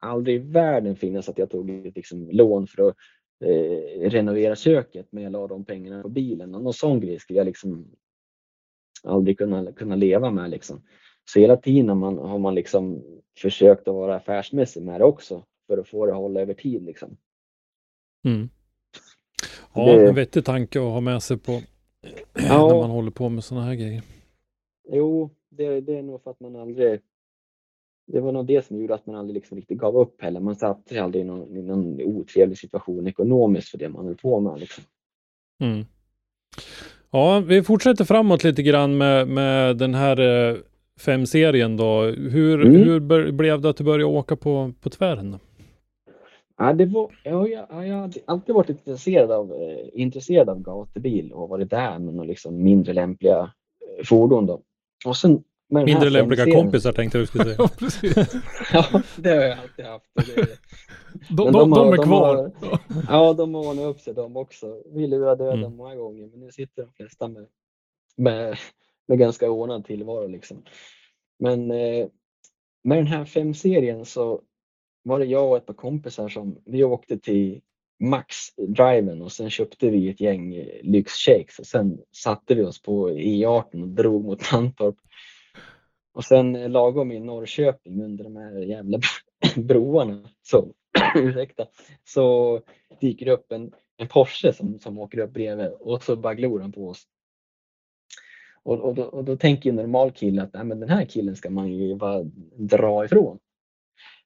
aldrig i världen finnas att jag tog ett liksom, lån för att eh, renovera köket men jag la de pengarna på bilen. Och någon sån grej skulle jag liksom aldrig kunna, kunna leva med. Liksom. Så hela tiden har man, har man liksom försökt att vara affärsmässig med det också för att få det att hålla över tid. Liksom. Mm. Ja, Det- en vettig tanke att ha med sig på Ja. när man håller på med sådana här grejer. Jo, det, det är nog för att man aldrig det var nog det som gjorde att man aldrig liksom riktigt gav upp heller. Man satte sig aldrig i någon, i någon otrevlig situation ekonomiskt för det man höll på med. Liksom. Mm. Ja, vi fortsätter framåt lite grann med, med den här eh, fem-serien då. Hur, Mm. hur blev det att du började åka på, på tvären? Ja, det var, ja, jag, ja, jag har alltid varit intresserad av, eh, intresserad av gatubil och varit där med några liksom mindre lämpliga eh, fordon. Då. Och sen, här Mindre lämpliga femserien- kompisar tänkte du skulle säga. Ja, precis. Ja, det har jag alltid haft. Det, De, Men de, de de, har- är de kvar. har- ja, de har ordnat upp sig de också. Vi lurade döden Mm. många gånger, men nu sitter de flesta med, med, med ganska ordnad tillvaro. Liksom. Men eh, med den här femserien så var det jag och ett par kompisar som vi åkte till Max Driven och sen köpte vi ett gäng eh, lyxshakes och sen satte vi oss på E18 och drog mot Mantorp. Och sen lagom i Norrköping under de här jävla broarna så, ursäkta, så dyker det upp en, en Porsche som, som åker upp bredvid och så bara glor han på oss. Och, och, då, och då tänker en normal kille att Nej, men den här killen ska man ju bara dra ifrån.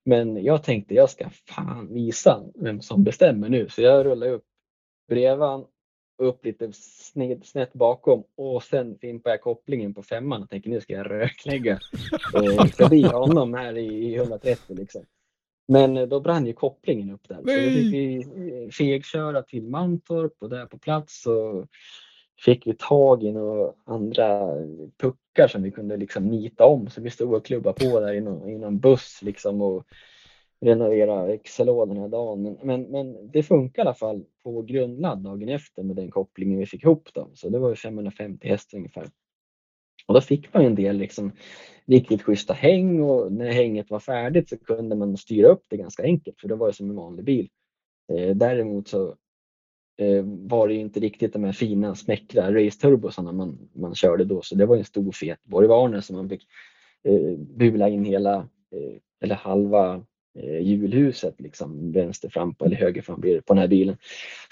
Men jag tänkte jag ska fan visa vem som bestämmer nu. Så jag rullar upp bredvid upp lite sned, snett bakom och sen fimpar jag kopplingen på femman och tänker nu ska jag röklägga eh, förbi honom här i, i 130 liksom. Men eh, då brann ju kopplingen upp där. Så då fick vi eh, fegköra till Mantorp och där på plats så fick vi tag i några andra puckar som vi kunde liksom nita om. Så vi stod och klubbade på där i någon, i någon buss liksom och renovera XLO den här dagen. Men, men, men det funkar i alla fall på grundladd dagen efter med den kopplingen vi fick ihop. Då. Så det var 550 hästar ungefär. Och då fick man en del liksom riktigt schyssta häng och när hänget var färdigt så kunde man styra upp det ganska enkelt för det var ju som en vanlig bil. Eh, däremot så eh, var det ju inte riktigt de här fina smäckra raceturbosarna man, man körde då så det var en stor fet Borg som man fick eh, bula in hela eh, eller halva eh, hjulhuset liksom vänster fram på eller höger fram blir det på den här bilen.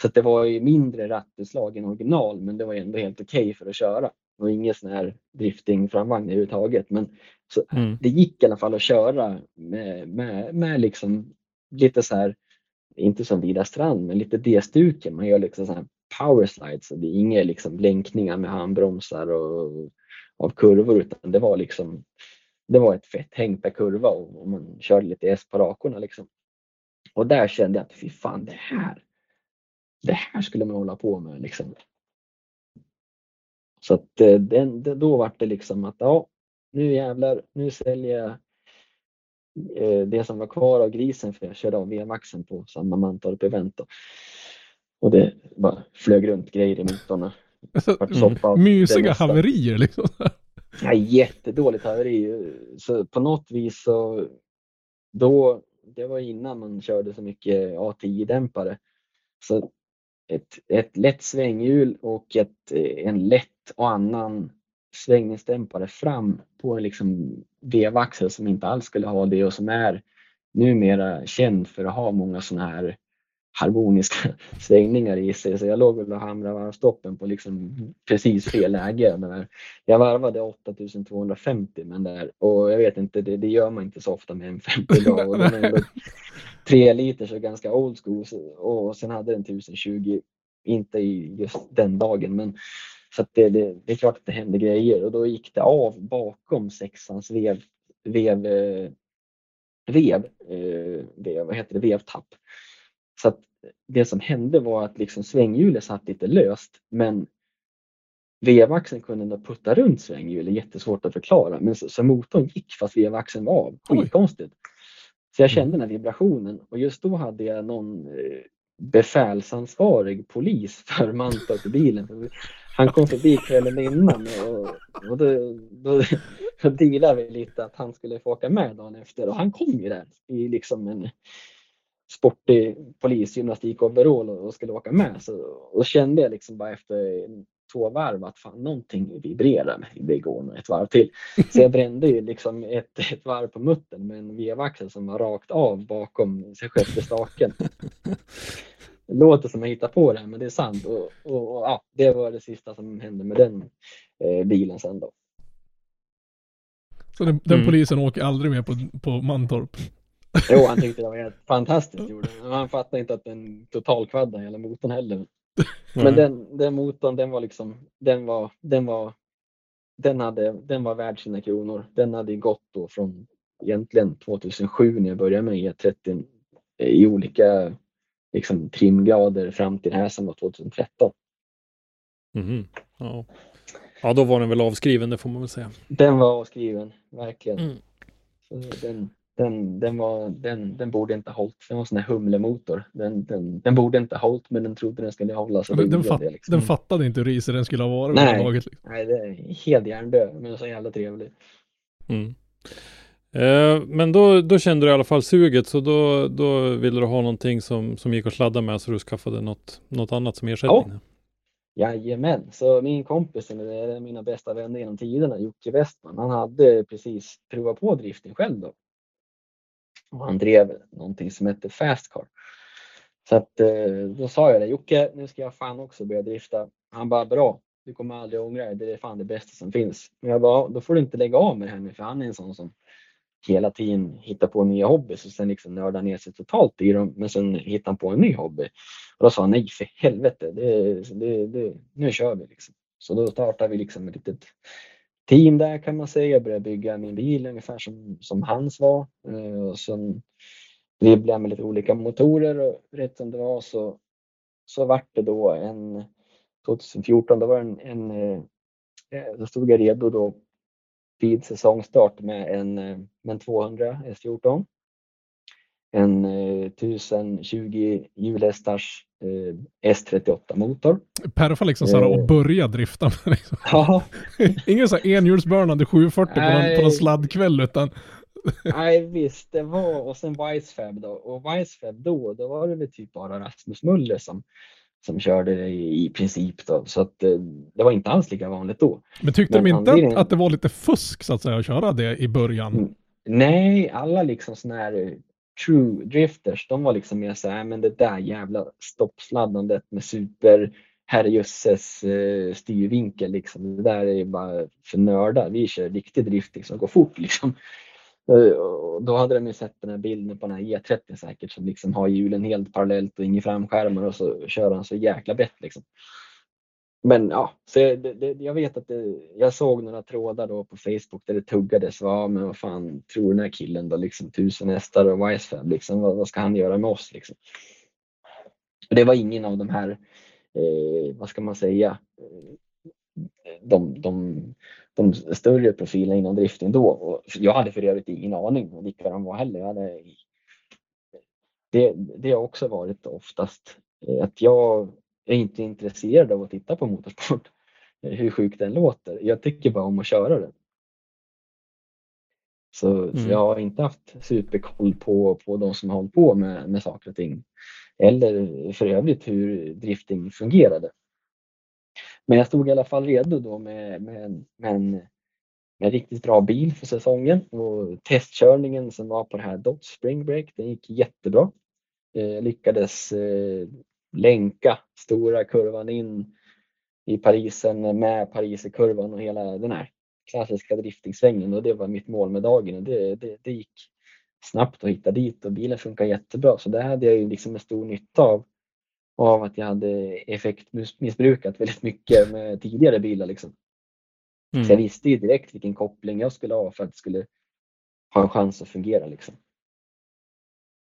Så att det var ju mindre rattutslag än original men det var ändå helt okej för att köra. Och ingen sån här drifting framvagn överhuvudtaget. Men så Mm. det gick i alla fall att köra med, med, med liksom lite så här inte som Vida Strand, men lite D-stuke. Man gör liksom så här power slides och det är inga liksom blänkningar med handbromsar och av kurvor utan det var liksom det var ett fett häng per kurva och, man körde lite S på rakorna liksom. Och där kände jag att fy fan det här, det här skulle man hålla på med liksom. Så att eh, den, då var det liksom att ja, nu jävlar, nu säljer jag eh, det som var kvar av grisen för jag körde av VMAXen på samma Mantorp event. Då. Och det bara flög runt grejer i motorn. Vart Mysiga haverier liksom. Ja, jättedåligt haveri. Så på något vis så då, det var innan man körde så mycket A10-dämpare. Så ett, ett lätt svänghjul och ett, en lätt och annan svängningsdämpare fram på en liksom vevaxel som inte alls skulle ha det och som är numera känd för att ha många sådana här harmoniska svängningar i sig. Så jag låg och hamrade varvstoppen på liksom precis fel läge. Men jag varvade 8250 men där och jag vet inte, det, det gör man inte så ofta med en 50 idag. Och den är ändå tre liter så ganska old school och sen hade den 1020, inte i just den dagen men så det, det, det är klart att det hände grejer och då gick det av bakom sexans vev, vev, eh, vev, eh, vev vad heter det, vevtapp. Så att det som hände var att liksom svänghjulet satt lite löst men vevaxeln kunde ändå putta runt svänghjulet, jättesvårt att förklara. Men så, så motorn gick fast vevaxeln var av, skitkonstigt. Så jag kände den här vibrationen och just då hade jag någon eh, befälsansvarig polis för Mantorp i bilen. Han kom förbi kvällen innan och, och då, då, då dealade vi lite att han skulle få åka med dagen efter och han kom ju där i liksom en sportig polisgymnastikoverall och och skulle åka med. Så, och då kände jag liksom bara efter två varv att fan någonting vibrerar med det går nog ett varv till. Så jag brände ju liksom ett, ett varv på muttern med en vevaxel som var rakt av bakom sig själva staken. Det låter som jag hittar på det här, men det är sant. Och, och, och ja, det var det sista som hände med den eh, bilen sen då. Så den, den Mm. polisen åker aldrig mer på, på Mantorp. Jo, han tyckte det var helt fantastiskt. Gjorde. han. Fattade inte att den totalkvaddade hela motorn heller. Men den, den motorn, den var liksom, den var, den var, den hade, den var värd sina kronor. Den hade gått då från egentligen 2007 när jag började med E30 i olika liksom, trimgrader fram till den här som var 2013. Mhm. Ja. ja, då var den väl avskriven, det får man väl säga. Den var avskriven, verkligen. Mm. Den, den, den, var, den, den borde inte ha hållit. Den var en sån här humlemotor. Den, den, den borde inte ha hållit men den trodde den skulle hålla. Så Den, den, fatt, det liksom. den fattade inte hur risig den skulle ha varit Nej. överhuvudtaget. Liksom. Nej, det är helt hjärndöd men så jävla trevlig. Mm. Eh, men då, då kände du i alla fall suget, så då, då ville du ha någonting som, som gick att sladda med, så du skaffade något, något annat som ersättning. Jajamän, så min kompis, eller mina bästa vänner genom tiderna, Jocke Westman, han hade precis provat på drifting själv då. Och han drev någonting som hette Fastcar. Så att eh, då sa jag det, Jocke, nu ska jag fan också börja drifta. Han bara, bra, du kommer aldrig ångra dig, det är fan det bästa som finns. Men jag bara, då får du inte lägga av med det här nu, för han är en sån som hela tiden hittar på nya hobbys och sen liksom nördar ner sig totalt i dem, men sen hittar han på en ny hobby. Och då sa han, nej för helvete, det, det, det, nu kör vi liksom. Så då startade vi liksom ett litet team där kan man säga. Jag började bygga min bil ungefär som, som hans var. Eh, och sen dribblade jag med lite olika motorer och rätt som det var så, så vart det då en 2014, då var det en, en eh, eh, då stod jag redo då vid säsongstart med en, med en 200 S14. En eh, 1020 hjulhästars eh, S38 motor. Perfa liksom såhär Eh. och börja drifta med liksom. Ja, Ingen sån här enhjulsburnande 740 på någon, på Nej. någon sladdkväll utan nej visst det var och sen Weissfab då och Weissfab då, då var det väl typ bara Rasmus Muller som som körde det i, i princip då så att eh, det var inte alls lika vanligt då. Men tyckte Men de inte att, att det var lite fusk så att säga att köra det i början? Mm. Nej, alla liksom såna här eh, true drifters, de var liksom mer så här, äh, men det där jävla stoppsladdandet med super herrejösses eh, styrvinkel liksom. Det där är ju bara för nördar. Vi kör riktig drifting som går fort liksom. Eh, och Då hade de ju sett den här bilden på den här E30 säkert som liksom har hjulen helt parallellt och inga framskärmar och så kör han så jäkla bett liksom. Men ja, så jag, det, jag vet att det, jag såg några trådar då på Facebook där det tuggades. Ja, men vad fan tror den här killen då? Liksom tusen hästar och Wisefab, liksom, vad, vad ska han göra med oss? Liksom? Det var ingen av de här, eh, vad ska man säga, eh, de, de, de större profilerna inom drifting då. Och jag hade för övrigt ingen aning om vilka de var heller. Jag hade, det, det har också varit oftast eh, att jag är inte intresserad av att titta på motorsport. Hur sjukt den låter. Jag tycker bara om att köra den. Så, mm. så, jag har inte haft superkoll på, på de som har hållit på med, med saker och ting. Eller för övrigt hur drifting fungerade. Men jag stod i alla fall redo då med, med, med, en, med en riktigt bra bil för säsongen och testkörningen som var på det här Dodge Spring Break, den gick jättebra. Eh, lyckades eh, länka stora kurvan in i Parisen med Pariserkurvan och hela den här klassiska driftingsvängen och det var mitt mål med dagen och det, det, det gick snabbt att hitta dit och bilen funkar jättebra så det hade jag ju liksom en stor nytta av av att jag hade effektmissbrukat väldigt mycket med tidigare bilar. Liksom. Mm. Så jag visste ju direkt vilken koppling jag skulle ha för att det skulle ha en chans att fungera. Liksom.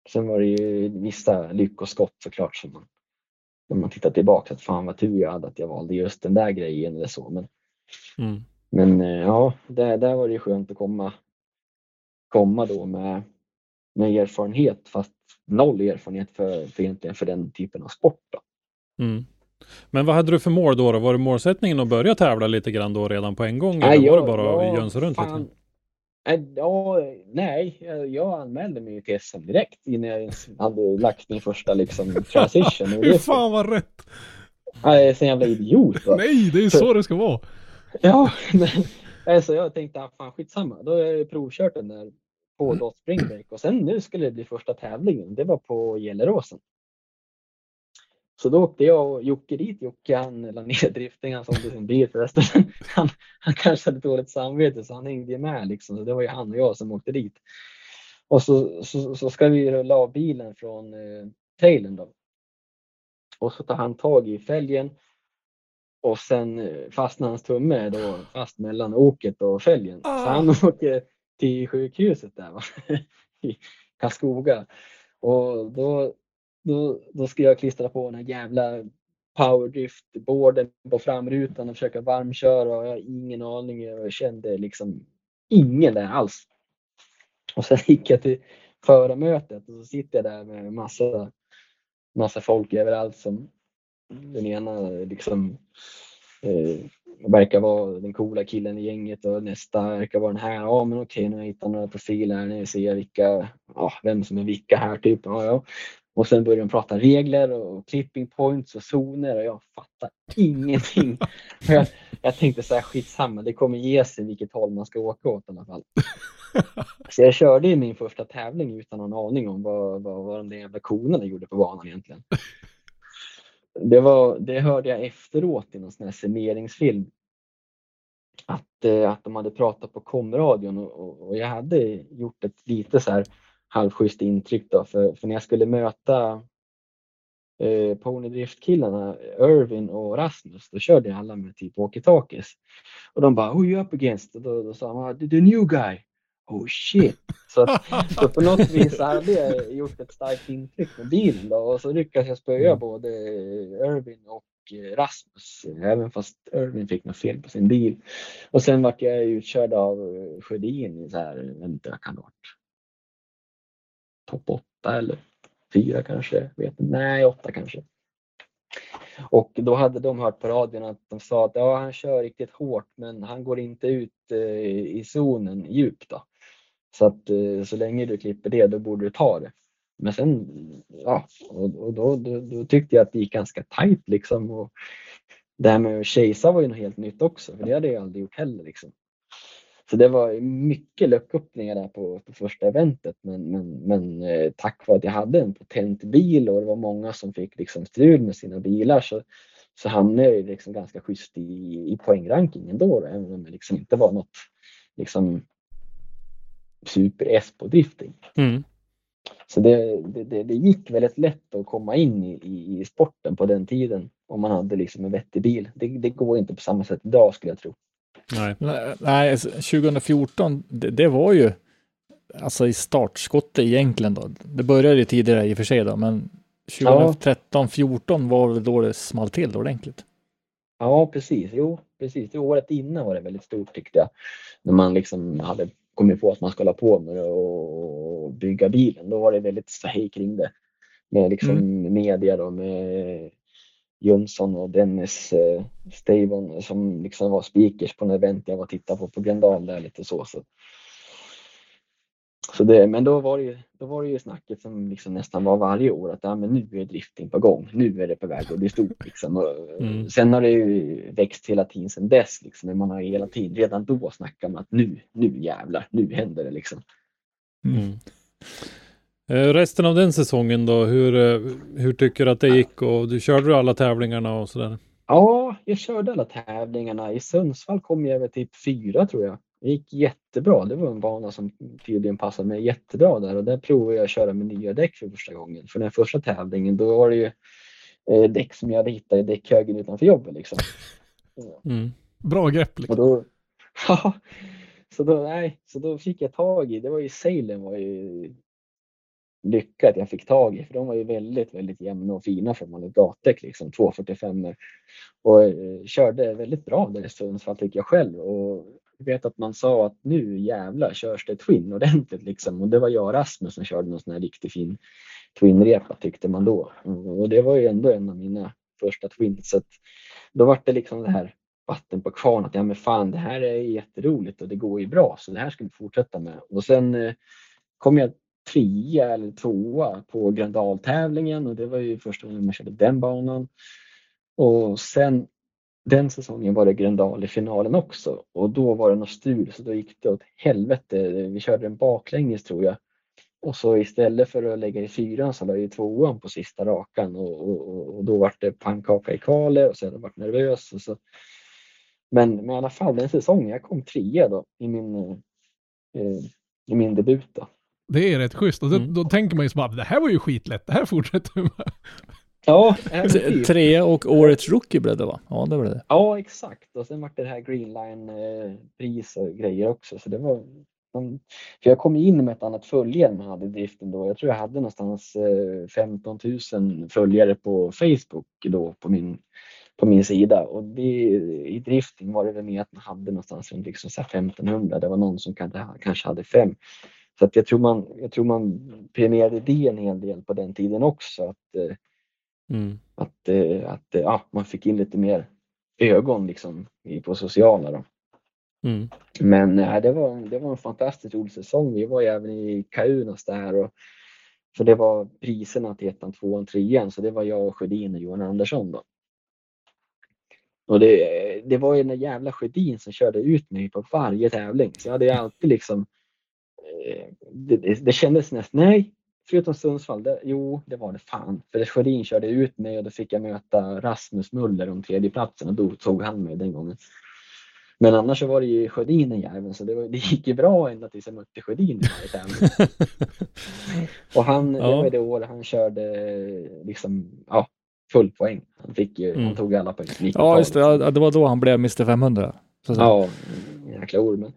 Sen var det ju vissa lyckoskott såklart som man, när man tittar tillbaka, att fan vad tur jag hade att jag valde just den där grejen eller så. Men, mm. men eh, ja, där, där var det skönt att komma, komma då med, med erfarenhet fast noll erfarenhet för, för egentligen för den typen av sport. Då. Mm. Men vad hade du för mål då, då? Var det målsättningen att börja tävla lite grann då redan på en gång? Nej, eller var det bara att jönsa runt fan, lite? Ja, nej, jag anmälde mig till SM direkt innan jag hade lagt min första liksom transition. Hur fan vad rätt! Jag är så jävla idiot. Va? Nej, det är så det ska vara. Ja, men alltså jag tänkte, ah, fan skitsamma, då har jag provkört den där på mm. då springbreak och sen nu skulle det bli första tävlingen. Det var på Gelleråsen. Så då åkte jag och Jocke dit. Jocke han la ner drifting, han sålde sin bil förresten. Han, han kanske hade dåligt samvete så han hängde med liksom. Så det var ju han och jag som åkte dit. Och så, så, så ska vi rulla av bilen från eh, trailern då. Och så tar han tag i fälgen och sen eh, fastnar hans tumme då fast mellan åket och fälgen. Så han ah. åker till sjukhuset där va? i Karlskoga. Och då, då, då ska jag klistra på den här jävla Powerdrift, boarden på framrutan och försöka varmköra och jag har ingen aning. Jag kände liksom ingen där alls. Och sen gick jag till förarmötet och så sitter jag där med massa, massa folk överallt som den ena liksom eh, verkar vara den coola killen i gänget och nästa verkar vara den här. Ja, men okej, nu har jag hittat några profiler. Nu ser jag vilka, ja, vem som är vilka här typ. Ja, ja. Och sen börjar de prata regler och clipping points och zoner och jag fattar ingenting. jag, jag tänkte så här, skitsamma, det kommer ge sig vilket håll man ska åka åt i alla fall. Så jag körde i min första tävling utan någon aning om vad, vad, vad de där jävla konerna gjorde på banan egentligen det, var, det hörde jag efteråt i någon sån här signeringsfilm. Att, eh, att de hade pratat på komradion och, och, jag hade gjort ett lite så här halvschysst intryck då för, för när jag skulle möta eh, ponydriftkillarna Irvin och Rasmus då körde jag alla med typ walkie-talkies. Och de bara, who are you up against? Och då, då sa man, the new guy oh shit. Så, så på något vis hade jag gjort ett starkt intryck med bilen då och så lyckades jag spöa mm. både Irvin och eh, Rasmus, även fast Irvin fick något fel på sin bil. Och sen vart jag utkörd av eh, Sjödin i så här, jag vet inte, jag kan ha varit topp åtta eller fyra kanske, vet nej åtta kanske. Och då hade de hört på radion att de sa att ja, han kör riktigt hårt men han går inte ut eh, i zonen djupt. Då. Så att eh, så länge du klipper det, då borde du ta det. Men sen, ja, och, och då, då, då, tyckte jag att det gick ganska tajt liksom. Och det här med att kejsa var ju något helt nytt också, för det hade jag aldrig gjort heller liksom. Så det var mycket lucköppningar där på, på första eventet men, men, men eh, tack vare att jag hade en potent bil och det var många som fick liksom strul med sina bilar så, så hamnade jag liksom ganska schysst i, i poängrankingen då, även om det liksom inte var något liksom super-S på drifting. Mm. Så det, det, det, gick väldigt lätt att komma in i, i, i sporten på den tiden om man hade liksom en vettig bil. Det, det går inte på samma sätt idag skulle jag tro. Nej. Nej, Nej, alltså, 2014, det, det var ju alltså i startskottet egentligen då. Det började ju tidigare i och för sig då, men 2013, 14 var väl då det small till ordentligt. Ja, precis. Jo, precis. Det året innan var det väldigt stort tyckte jag. När man liksom hade kommit på att man ska hålla på med det och bygga bilen. Då var det väldigt ståhej kring det. Med liksom media då, med Jönsson och Dennis eh, Stavon som liksom var speakers på en event jag var och tittade på på Gröndal där lite så. så. Så det, men då var, det ju, då var det ju snacket som liksom nästan var varje år att ja, men nu är drifting på gång. Nu är det på väg att bli stort. Liksom. Och, Mm. Sen har det ju växt hela tiden sedan dess. Liksom. Men Man har hela tiden, redan då snackat om att nu, nu jävlar, nu händer det liksom. Mm. Eh, Resten av den säsongen då, hur, eh, hur tycker du att det gick? Och du körde du alla tävlingarna och sådär? Ja, jag körde alla tävlingarna. I Sundsvall kom jag över typ fyra tror jag. Det gick jättebra. Det var en bana som tydligen passade mig jättebra där och där provade jag att köra med nya däck för första gången. För den första tävlingen då var det ju eh, däck som jag hade hittat i däckhögen utanför jobbet liksom. Mm. Bra grepp Och liksom. då, ja, så då, nej, så då fick jag tag i, det var ju Salem var ju lycka att jag fick tag i för de var ju väldigt, väldigt jämna och fina för man hade gatdäck liksom 245 och eh, körde väldigt bra där i Sundsvall tycker jag själv. Och jag vet att man sa att nu jävlar körs det twin ordentligt liksom. Och det var jag och Rasmus som körde någon sån här riktigt fin twinrepa tyckte man då. Och det var ju ändå en av mina första twins så att då var det liksom det här vatten på kvarn att ja men fan det här är jätteroligt och det går ju bra så det här ska vi fortsätta med. Och sen eh, kom jag trea eller tvåa på Gröndal-tävlingen och det var ju första gången man körde den banan. Och sen den säsongen var det Gröndal i finalen också och då var det något stul så då gick det åt helvete. Vi körde den baklänges tror jag. Och så istället för att lägga i fyran så la jag i tvåan på sista rakan och, och, och, då var det pannkaka i kvalet och sen hade jag varit nervös. Och så. Men, men i alla fall den säsongen, jag kom trea då i min, eh, eh i min debut. Då. Det är rätt schysst. Och då, Mm. då tänker man ju så bara, det här var ju skitlätt. Det här fortsätter med. Ja. Trea och årets rookie blev det va? Ja, det var det. Ja, exakt. Och sen var det här Greenline-pris och grejer också. Så det var, för jag kom in med ett annat följare än man hade i driften då. Jag tror jag hade någonstans eh, 15 000 följare på Facebook då på min, på min sida. Och det, i drifting var det väl mer att man hade någonstans runt liksom så här 1500. Det var någon som kanske, kanske hade fem. Så att jag, tror man, jag tror man premierade det en hel del på den tiden också. Att, eh, Mm. att, eh, att eh, ja, man fick in lite mer ögon liksom i- på sociala. Då. Mm. Men det, var, det var en fantastiskt rolig säsong. Vi var ju även i Kaunas där. Och, för det var priserna till ettan, tvåan, trean. Så det var jag och Sjödin och Johan Andersson. Då. Och det, det var ju den där jävla Sjödin som körde ut mig på varje tävling. Så jag hade alltid liksom det, det, det kändes nästan, nej, förutom Sundsvall, det, jo det var det fan. För Sjödin körde ut mig och då fick jag möta Rasmus Muller om tredjeplatsen och då tog han mig den gången. Men annars så var det ju Sjödin den jäveln så det, var, det gick ju bra ända tills jag mötte Sjödin i varje. Och han, det Ja. var ju det året han körde liksom, ja, full poäng. Han, fick ju, Mm. han tog alla poäng. Ja, just det. Ja, det var då han blev Mr 500. Så, så. Ja, jäkla ord.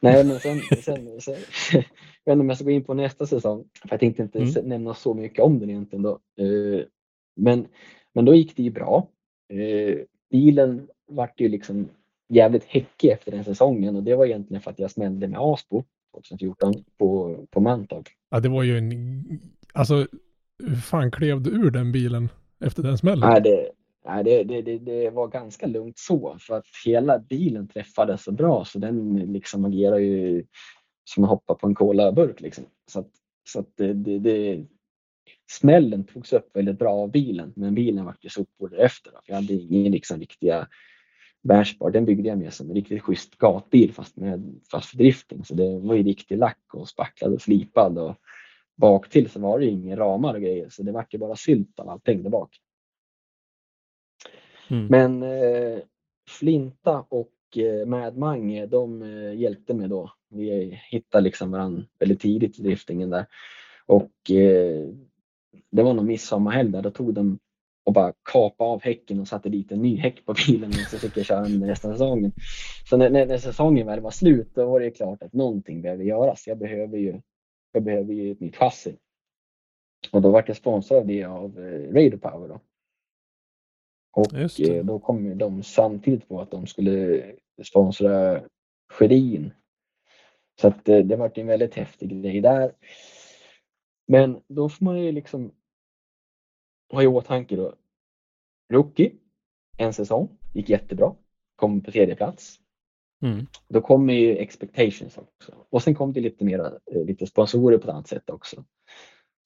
Nej, men sen, sen, sen jag vet inte om jag ska gå in på nästa säsong. För jag tänkte inte Mm. nämna så mycket om den egentligen då. Eh, Men, men då gick det ju bra. Eh, Bilen vart ju liksom jävligt häckig efter den säsongen och det var egentligen för att jag smällde med Aspo 2014 på, på Mantorp. Ja, det var ju en... Alltså, hur fan klev du ur den bilen efter den smällen? Nej, det, nej det, det, det, det var ganska lugnt så för att hela bilen träffade så bra så den liksom agerar ju som att hoppa på en colaburk liksom. Så att, så att det, det, det, smällen togs upp väldigt bra av bilen men bilen vart ju sopor därefter. Då, för jag hade ingen liksom riktiga bärspar. Den byggde jag med som en riktigt schysst gatbil fast, med, fast drifting. Så det var ju riktig lack och spacklad och slipad och bak till så var det ju inga ramar och grejer så det vart ju bara sylt av allting där bak. Mm. Men eh, Flinta och eh, Mad Mange, de eh, hjälpte mig då. Vi hittade liksom varandra väldigt tidigt i driftingen där. Och eh, det var nog midsommarhelg där, då tog de och bara kapade av häcken och satte dit en ny häck på bilen och så fick jag köra den resten av säsongen. Så när, när, när säsongen väl var slut då var det klart att någonting behöver göras. Jag behöver ju, jag behöver ju ett nytt chassi. Och då vart jag sponsrad av det av eh, Radio Power då. Och eh, då kom de samtidigt på att de skulle sponsra Sjödin. Så att eh, det vart en väldigt häftig grej där. Men då får man ju liksom ha i åtanke då. Rookie, en säsong, gick jättebra. Kom på tredje plats. Mm. Då kommer ju expectations också. Och sen kom det lite mera, eh, lite sponsorer på ett annat sätt också.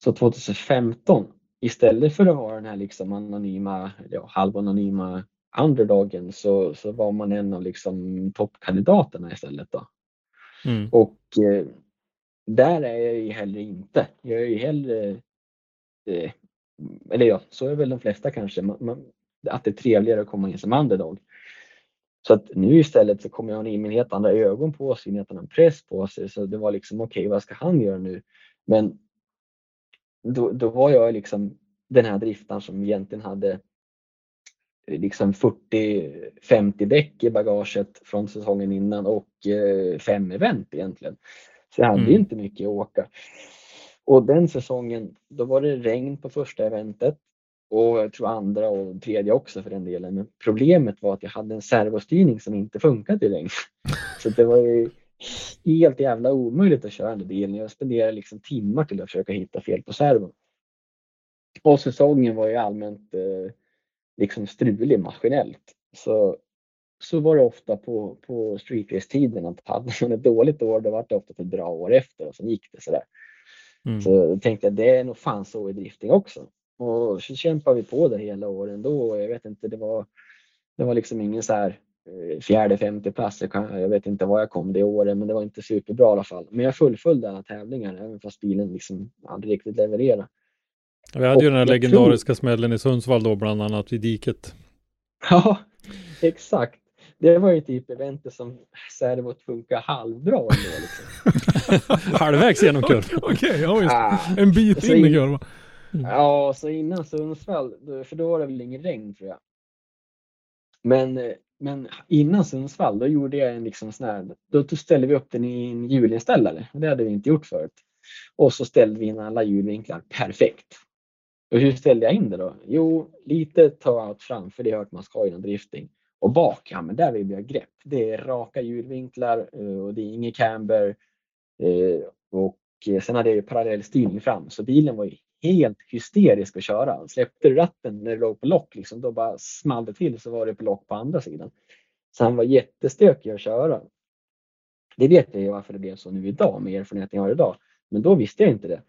Så 2015, istället för att vara den här liksom anonyma, ja, halvanonyma underdogen så, så var man en av liksom toppkandidaterna istället då. Mm. Och eh, där är jag ju heller inte. Jag är ju hellre, eh, eller ja, så är väl de flesta kanske, man, man, att det är trevligare att komma in som underdog. Så att nu istället så kommer han in med helt andra ögon på sig, en helt annan press på sig. Så det var liksom okej, vad ska han göra nu? Men då, då var jag liksom den här driftaren som egentligen hade eh, liksom 40-50 däck i bagaget från säsongen innan och eh, fem event egentligen. Så jag hade Mm. inte mycket att åka. Och den säsongen, då var det regn på första eventet och jag tror andra och tredje också för den delen. Men problemet var att jag hade en servostyrning som inte funkade i regn. Så det var ju helt jävla omöjligt att köra den bilen. Jag spenderade liksom timmar till att försöka hitta fel på servon. Och säsongen var ju allmänt eh, liksom strulig maskinellt. Så, så var det ofta på, på streetrace-tiden att hade man ett dåligt år då var det ofta ett bra år efter och sen gick det sådär. Mm. Så jag tänkte att det är nog fan så i drifting också. Och så kämpade vi på det hela åren då och jag vet inte, det var, det var liksom ingen så här fjärde, femte plats. Jag, vet inte var jag kom det året, men det var inte superbra i alla fall. Men jag fullföljde alla tävlingar, även fast bilen liksom aldrig riktigt levererade. Vi hade ju Och den här legendariska smällen i Sundsvall då, bland annat vid diket. Ja, exakt. Det var ju typ eventet som servot funkar halvbra ändå. Liksom. Halvvägs genom kurvan. Okej, ja visst. Ah. En bit Så in i kurvan. Ja, så innan Sundsvall, för då var det väl ingen regn tror jag. Men, eh, men innan Sundsvall, då gjorde jag en liksom sån här, då ställde vi upp den i en hjulinställare. Det hade vi inte gjort förut. Och så ställde vi in alla hjulvinklar perfekt. Och hur ställde jag in det då? Jo, lite ta-out fram, för det har hört man ska inom drifting. Och bak, ja men där vill vi ha grepp. Det är raka hjulvinklar eh, och det är ingen camber. Eh, och eh, sen hade jag ju parallellstyrning fram, så bilen var ju helt hysterisk att köra. Släppte du ratten när det låg på lock, liksom, då bara small det till så var det på lock på andra sidan. Så han var jättestökig att köra. Det vet jag ju varför det blev så nu idag med erfarenheten jag har idag. Men då visste jag inte det.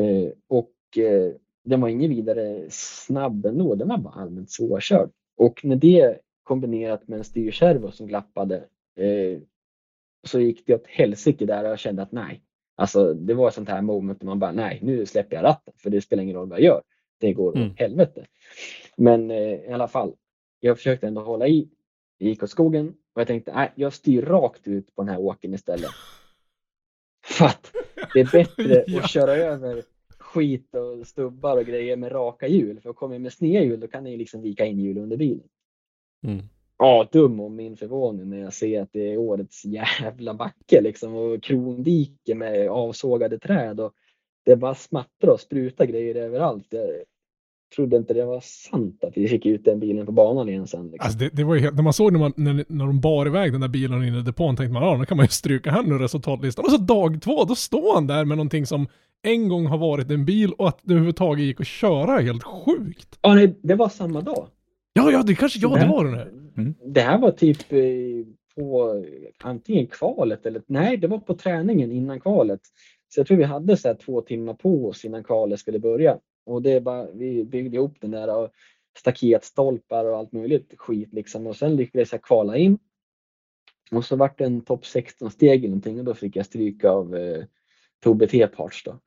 Eh, och eh, den var ingen vidare snabb ändå. Den var bara allmänt svårkörd. Och när det kombinerat med en styrservo som glappade eh, så gick det åt helsike där och jag kände att nej. Alltså det var ett sånt här moment där man bara nej, nu släpper jag ratten för det spelar ingen roll vad jag gör. Det går Mm. åt helvete. Men eh, i alla fall, jag försökte ändå hålla i. Det gick åt skogen och jag tänkte nej, jag styr rakt ut på den här åken istället. För att det är bättre Ja. att köra över skit och stubbar och grejer med raka hjul. För kommer jag med sneda hjul då kan jag ju liksom vika in hjul under bilen. Mm. Ja, dum om min förvåning när jag ser att det är årets jävla backe liksom och krondike med avsågade träd och det bara smattrar och sprutar grejer överallt. Jag trodde inte det var sant att vi fick ut den bilen på banan igen sen. Liksom. Alltså det, det var ju helt, när man såg när, man, när, när de bar iväg den där bilen in i depån tänkte man ja, nu kan man ju stryka han ur resultatlistan. Och så dag två, då står han där med någonting som en gång har varit en bil och att det överhuvudtaget gick att köra helt sjukt. Ja, nej, det var samma dag. Ja, ja, det kanske, ja, det var den här. Det här var typ eh, på antingen kvalet eller nej, det var på träningen innan kvalet. Så jag tror vi hade så här två timmar på oss innan kvalet skulle börja. Och det bara, vi byggde ihop den där och staketstolpar och allt möjligt skit liksom. Och sen lyckades jag kvala in. Och så vart det en topp 16 steg eller någonting och då fick jag stryka av eh, Tobbe T-parts då.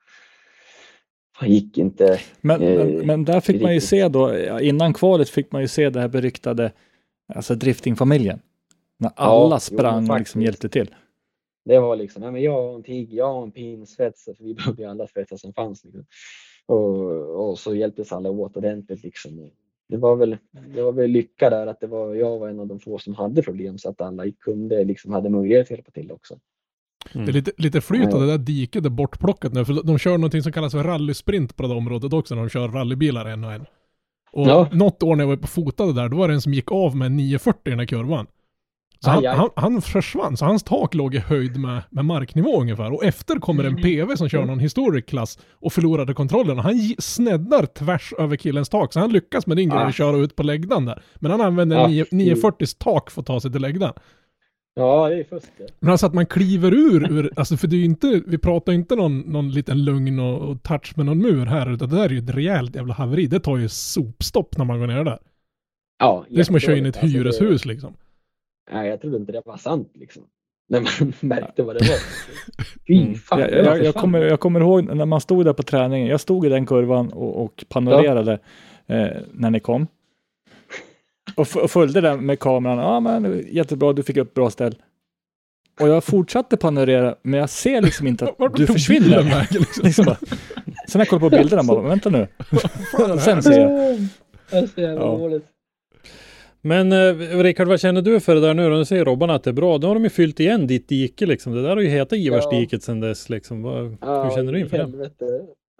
Han gick inte. Men, Eh, men, men där fick man ju se då, innan kvalet fick man ju se det här beryktade, alltså driftingfamiljen. När alla jo, sprang och liksom hjälpte till. Det var liksom, ja, men jag har en tigg, jag har en pinsvets, för vi behövde ju alla svetsar som fanns. Liksom. Och, och så hjälptes alla åt ordentligt liksom. Det var väl, det var väl lycka där att det var, jag var en av de få som hade problem så att alla kunde, liksom hade möjlighet att hjälpa till också. Det är lite, lite flyt av det där diket är bortplockat nu, för de kör någonting som kallas för rallysprint på det området också, när de kör rallybilar en och en. Och Ja. något år när jag var på fotade där, då var det en som gick av med en 940 i den här kurvan. Så han, Aj, han, han försvann, så hans tak låg i höjd med, med marknivå ungefär. Och efter kommer en PV som kör någon historic klass och förlorade kontrollen. Han sneddar tvärs över killens tak, så han lyckas med din grej Ah. att köra ut på läggdan där. Men han använder Ah, en 9, fy. 940 tak för att ta sig till läggdan. Ja, det är fusk det. Men alltså att man kliver ur, ur alltså för det är ju inte, vi pratar inte någon, någon liten lugn och, och touch med någon mur här, utan det där är ju ett rejält jävla haveri. Det tar ju sopstopp när man går ner där. Ja, Det är som att köra in i ett. Alltså, det- hyreshus liksom. Nej, jag trodde inte det var sant liksom. När man märkte vad det var. Fy Mm. fan. Jag, det var jag, jag, försvann. kommer, jag kommer ihåg när man stod där på träningen. Jag stod i den kurvan och, och panorerade eh, när ni kom. Och, och följde den med kameran. Ja, men jättebra, du fick upp bra ställ. Och jag fortsatte panorera, men jag ser liksom inte att du försvinner. vägen, liksom? liksom bara. Sen när jag kollar på bilderna, bara, vänta nu. Sen ser jag. Det är så jävla Ja. dåligt. Men eh, Rickard, vad känner du för det där nu då? Nu säger Robban att det är bra. Då har de ju fyllt igen ditt dike liksom. Det där har ju hetat Ivarsdiket sedan dess liksom. Vad, Ja, hur känner du inför det?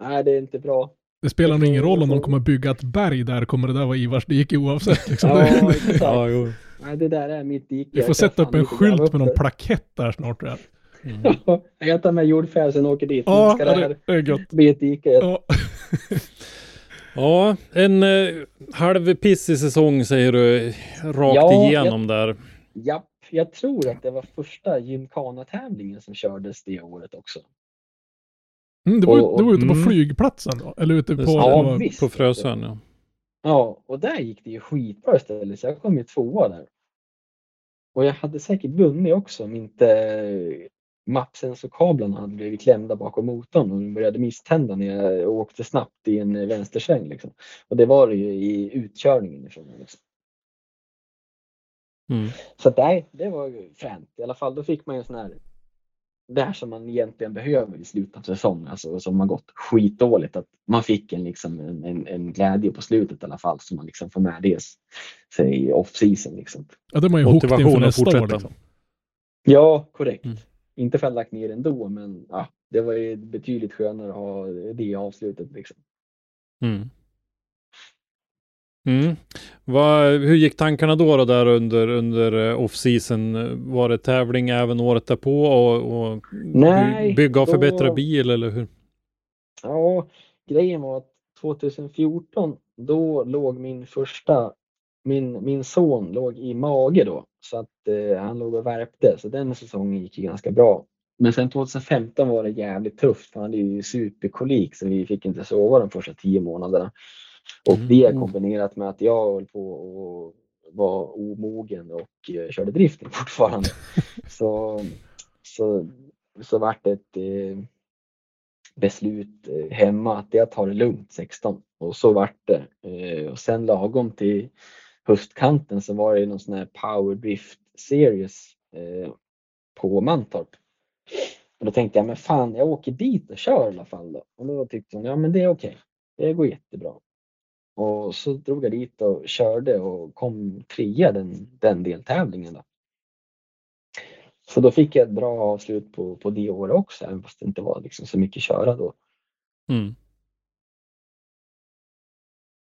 Nej, det är inte bra. Det spelar nog ingen roll om de kommer bygga ett berg där, kommer det där vara Ivars dike oavsett liksom. Ja, Det- exakt. Ja, jo. Nej, det där är mitt dike. Vi får Jag sätta upp en skylt med någon plakett där snart tror jag. Jag tar med jordfräsen och åker dit. Ja, ska det det, här det är gött. bli ett dike. Ja. Ja, en eh, halv pissig säsong säger du rakt Ja, igenom där. Japp, jag tror att det var första gymkana-tävlingen som kördes det året också. Mm, det, var, Och- det var ute på mm. flygplatsen då? Eller ute på... Ja, visst. På Frösön ja. Ja, och där gick det ju skitbra istället, så jag kom ju tvåa där. Och jag hade säkert vunnit också om inte mappsensorkablarna hade blivit klämda bakom motorn och de började misstända när jag åkte snabbt i en vänstersväng. Liksom. Och det var det ju i utkörningen ifrån. Liksom. Mm. Så att, nej, det var ju fränt i alla fall. Då fick man ju en sån här det här som man egentligen behöver i slutet av säsongen, alltså som har gått skitdåligt. Att man fick en, liksom, en, en, en glädje på slutet i alla fall som man liksom får med det sig i off-season. Liksom. Ja, det är man ju hooked Motivation inför att nästa år fortsätta. liksom. Ja, korrekt. Mm. Inte för att jag lagt ner ändå, men ja, det var ju betydligt skönare att ha det i avslutet. Liksom. Mm. Mm. Vad, hur gick tankarna då, då där under, under eh, off-season? Var det tävling även året därpå och, och Nej, by- bygga och då- förbättra bil eller hur? Ja, grejen var att 2014, då låg min första, min, min son låg i mage då. Så att eh, han låg och värpte, så den säsongen gick ju ganska bra. Men sen 2015 var det jävligt tufft, för han hade ju superkolik så vi fick inte sova de första tio månaderna. Och Mm. det kombinerat med att jag höll på och var omogen och eh, körde drifting fortfarande. så, så, så vart det ett eh, beslut eh, hemma att jag tar det lugnt 16 och så vart det. Eh, och sen lagom till höstkanten så var det någon sån här power drift series på Mantorp. Och då tänkte jag, men fan jag åker dit och kör i alla fall då. Och då tyckte hon, ja men det är okej. Det går jättebra. Och så drog jag dit och körde och kom trea den, den deltävlingen då. Så då fick jag ett bra avslut på, på det året också, även fast det inte var liksom så mycket köra då. Mm.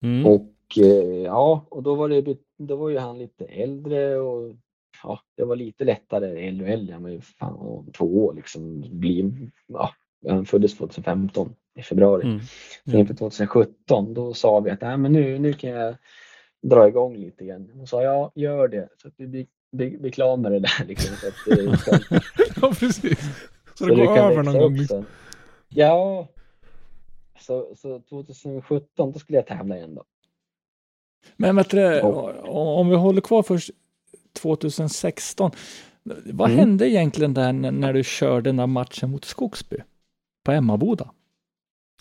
Mm. Och eh, ja, och då var, det, då var ju han lite äldre och ja, det var lite lättare. LHL, han var ju fan två år liksom. Bli, ja, han föddes 2015 i februari. Mm. Så inför 2017 då sa vi att Nej, men nu, nu kan jag dra igång lite igen. Hon sa ja, gör det. Så att vi blir, klara med det där. Liksom, så att det ska, Ja, precis. Så det så går kan över någon gång liksom. sen. Ja. Så, så 2017 då skulle jag tävla igen då. Men vet du, om vi håller kvar först 2016. Vad Mm. hände egentligen där när, när du körde den där matchen mot Skogsby? På Emmaboda?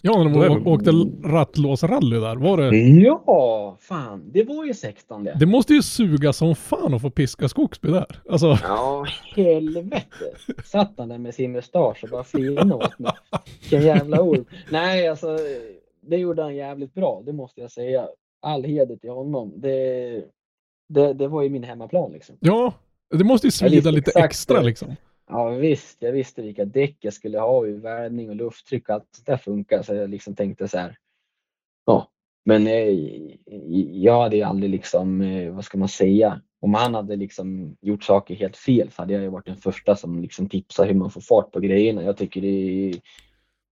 Ja, när de åkte rattlåsrally där. Var det? Ja, fan, det var ju 16 det. Det måste ju suga som fan att få piska Skogsby där. Alltså, Ja, helvete. Satt han där med sin mustasch och bara flinade åt mig. Vilken jävla ord. Nej, alltså det gjorde han jävligt bra, det måste jag säga. All heder till honom. Det, det, det var ju min hemmaplan liksom. ja. Det måste ju svida lite extra det. liksom. Ja visst, jag visste vilka däck jag skulle ha, hur värmning och lufttryck och allt sånt där funkar. Så jag liksom tänkte så här. Ja, men eh, jag hade ju aldrig liksom, eh, vad ska man säga, om han hade liksom gjort saker helt fel så hade jag ju varit den första som liksom tipsar hur man får fart på grejerna. Jag tycker det är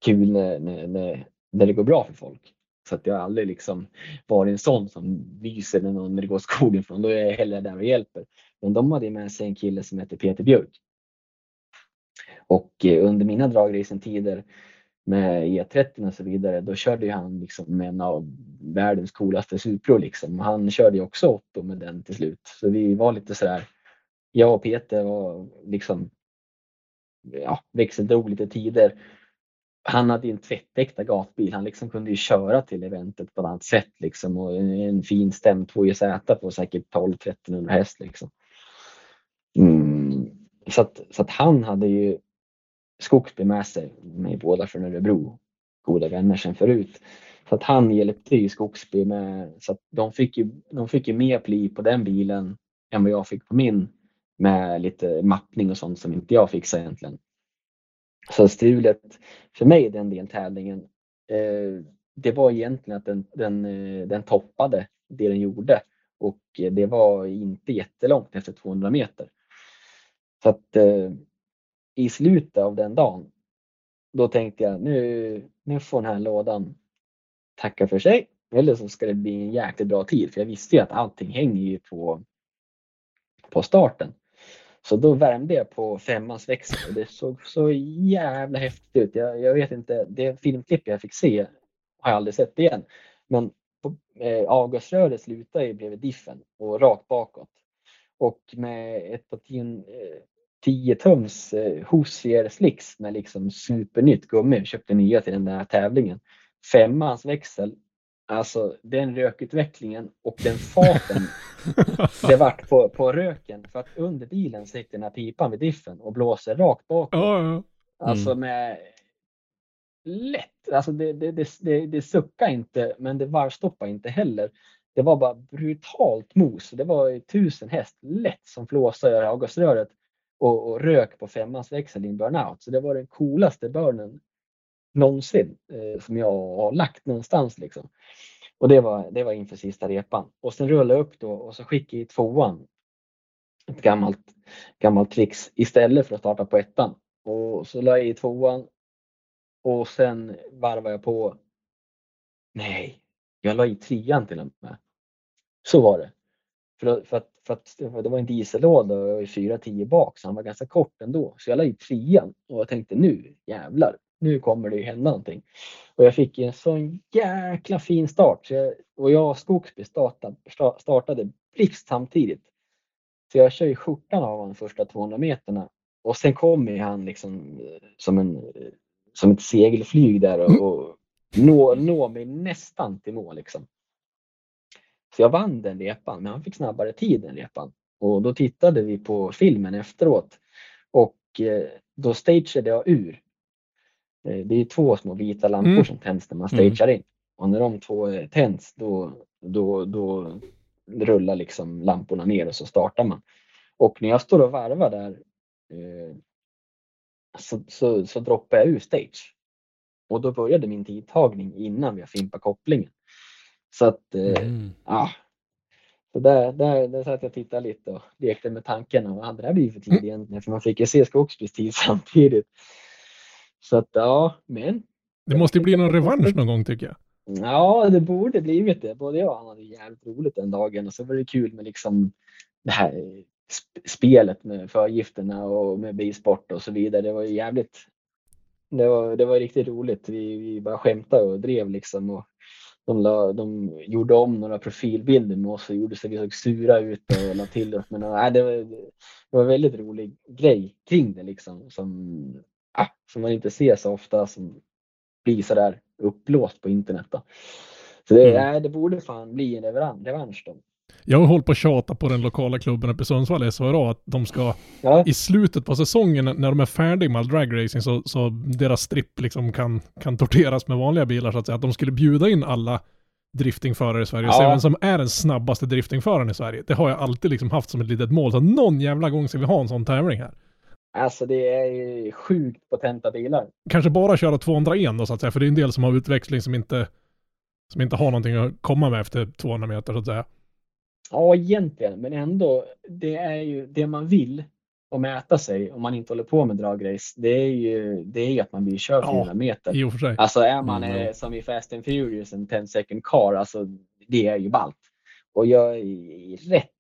kul när, när, när, när det går bra för folk. Så att jag har aldrig liksom varit en sån som lyser när någon när det går skogen från. Då är jag hellre där och hjälper. Men de hade med sig en kille som heter Peter Björk. Och eh, under mina dragracingtider med E30 och så vidare, då körde ju han liksom med en av världens coolaste Supro liksom. Han körde ju också Otto med den till slut. Så vi var lite sådär, jag och Peter var liksom, ja, växeldrog lite tider. Han hade ju en tvättäkta gatbil. Han liksom kunde ju köra till eventet på ett annat sätt liksom och en, en fin stäm 2JZ på säkert 12-1300 häst liksom. Mm. Så, att, så att han hade ju Skogsby med sig, med båda från Örebro, goda vänner sedan förut. Så att han hjälpte ju Skogsby med, så att de fick ju, de fick ju mer pli på den bilen än vad jag fick på min med lite mappning och sånt som inte jag fixade egentligen. Så strulet för mig den deltävlingen, eh, det var egentligen att den, den, eh, den toppade det den gjorde och eh, det var inte jättelångt efter 200 meter. Så att eh, i slutet av den dagen, då tänkte jag nu, nu får den här lådan tacka för sig. Eller så ska det bli en jäkligt bra tid. För jag visste ju att allting hänger ju på, på starten. Så då värmde jag på femmans växel och det såg så jävla häftigt ut. Jag, jag vet inte, det filmklipp jag fick se har jag aldrig sett igen. Men på, eh, avgasröret slutade ju bredvid diffen och rakt bakåt. Och med ett par tion, eh, 10 tums eh, Hoosier Slicks med liksom supernytt gummi. Köpte nya till den där tävlingen. Femmans växel. Alltså den rökutvecklingen och den farten det vart på, på röken. För att under bilen sitter den här pipan vid diffen och blåser rakt bakåt. Ja, ja. Alltså med lätt. Alltså det, det, det, det, det suckar inte men det varvstoppar inte heller. Det var bara brutalt mos. Det var tusen häst lätt som flåsade i avgasröret och, och rök på femmans växel i en burnout. Så det var den coolaste burnen någonsin eh, som jag har lagt någonstans liksom. Och det var, det var inför sista repan. Och sen rullade jag upp då och så skickade jag i tvåan. Ett gammalt, gammalt tricks istället för att starta på ettan. Och så la jag i tvåan. Och sen varvade jag på. Nej, jag la i trean till och med. Så var det. För, för, att, för att det var en diesellåda och jag var i 410 bak så han var ganska kort ändå. Så jag la i trean och jag tänkte nu jävlar, nu kommer det ju hända någonting. Och jag fick en sån jäkla fin start. Så jag, och jag och Skogsby startade, sta- startade blixt samtidigt. Så jag kör ju skjortan av honom de första 200 meterna. Och sen kommer han liksom eh, som, en, eh, som ett segelflyg där och, och nå, nå mig nästan till mål liksom. Så jag vann den repan, men han fick snabbare tid den repan. Och då tittade vi på filmen efteråt och eh, då stageade jag ur. Eh, Det är två små vita lampor Mm. som tänds när man Mm. stagear in. Och när de två eh, tänds då, då, då rullar liksom lamporna ner och så startar man. Och när jag står och varvar där så, så, så droppar jag ur stage. Och då började min tidtagning innan vi fimpade kopplingen. Så att eh, Mm. Ja. Så där, där, där satt jag och tittade lite och lekte med tanken. Vad hade det här blivit för tid egentligen? För man fick ju se Skogsbys tid samtidigt. Så att ja, men. Det måste ju bli någon revansch någon gång tycker jag. Ja, det borde blivit det. Både jag och han hade jävligt roligt den dagen och så var det kul med liksom det här sp- spelet med förgifterna och med bilsport och så vidare. Det var ju jävligt. Det var, det var riktigt roligt. Vi, vi bara skämtade och drev liksom. Och de, la, de gjorde om några profilbilder med oss och gjorde så vi såg sura ut och la till oss. Men nej, det, var, det var en väldigt rolig grej kring det liksom. Som, ah, som man inte ser så ofta. Som blir sådär uppblåst på internet. Då. Så det, Mm. nej, det borde fan bli en revan- revansch då. Jag har hållit på att tjata på den lokala klubben uppe i Sundsvall, SHRA, att de ska Ja, i slutet på säsongen när de är färdiga med all dragracing så, så deras stripp liksom kan, kan torteras med vanliga bilar så att säga. Att de skulle bjuda in alla driftingförare i Sverige och se Ja. vem som är den snabbaste driftingföraren i Sverige. Det har jag alltid liksom haft som ett litet mål. Så någon jävla gång ska vi ha en sån tävling här. alltså det är ju sjukt potenta bilar. Kanske bara köra 201 då så att säga, för det är en del som har utväxling som inte, som inte har någonting att komma med efter 200 meter så att säga. Ja, egentligen, men ändå. Det är ju det man vill och mäta sig om man inte håller på med dragrace. Det är ju, det är att man blir körd Ja, 400 meter. I och för sig. Alltså är man Mm, eh, som i Fast and Furious en 10 second car, alltså det är ju ballt. Och jag är rätt,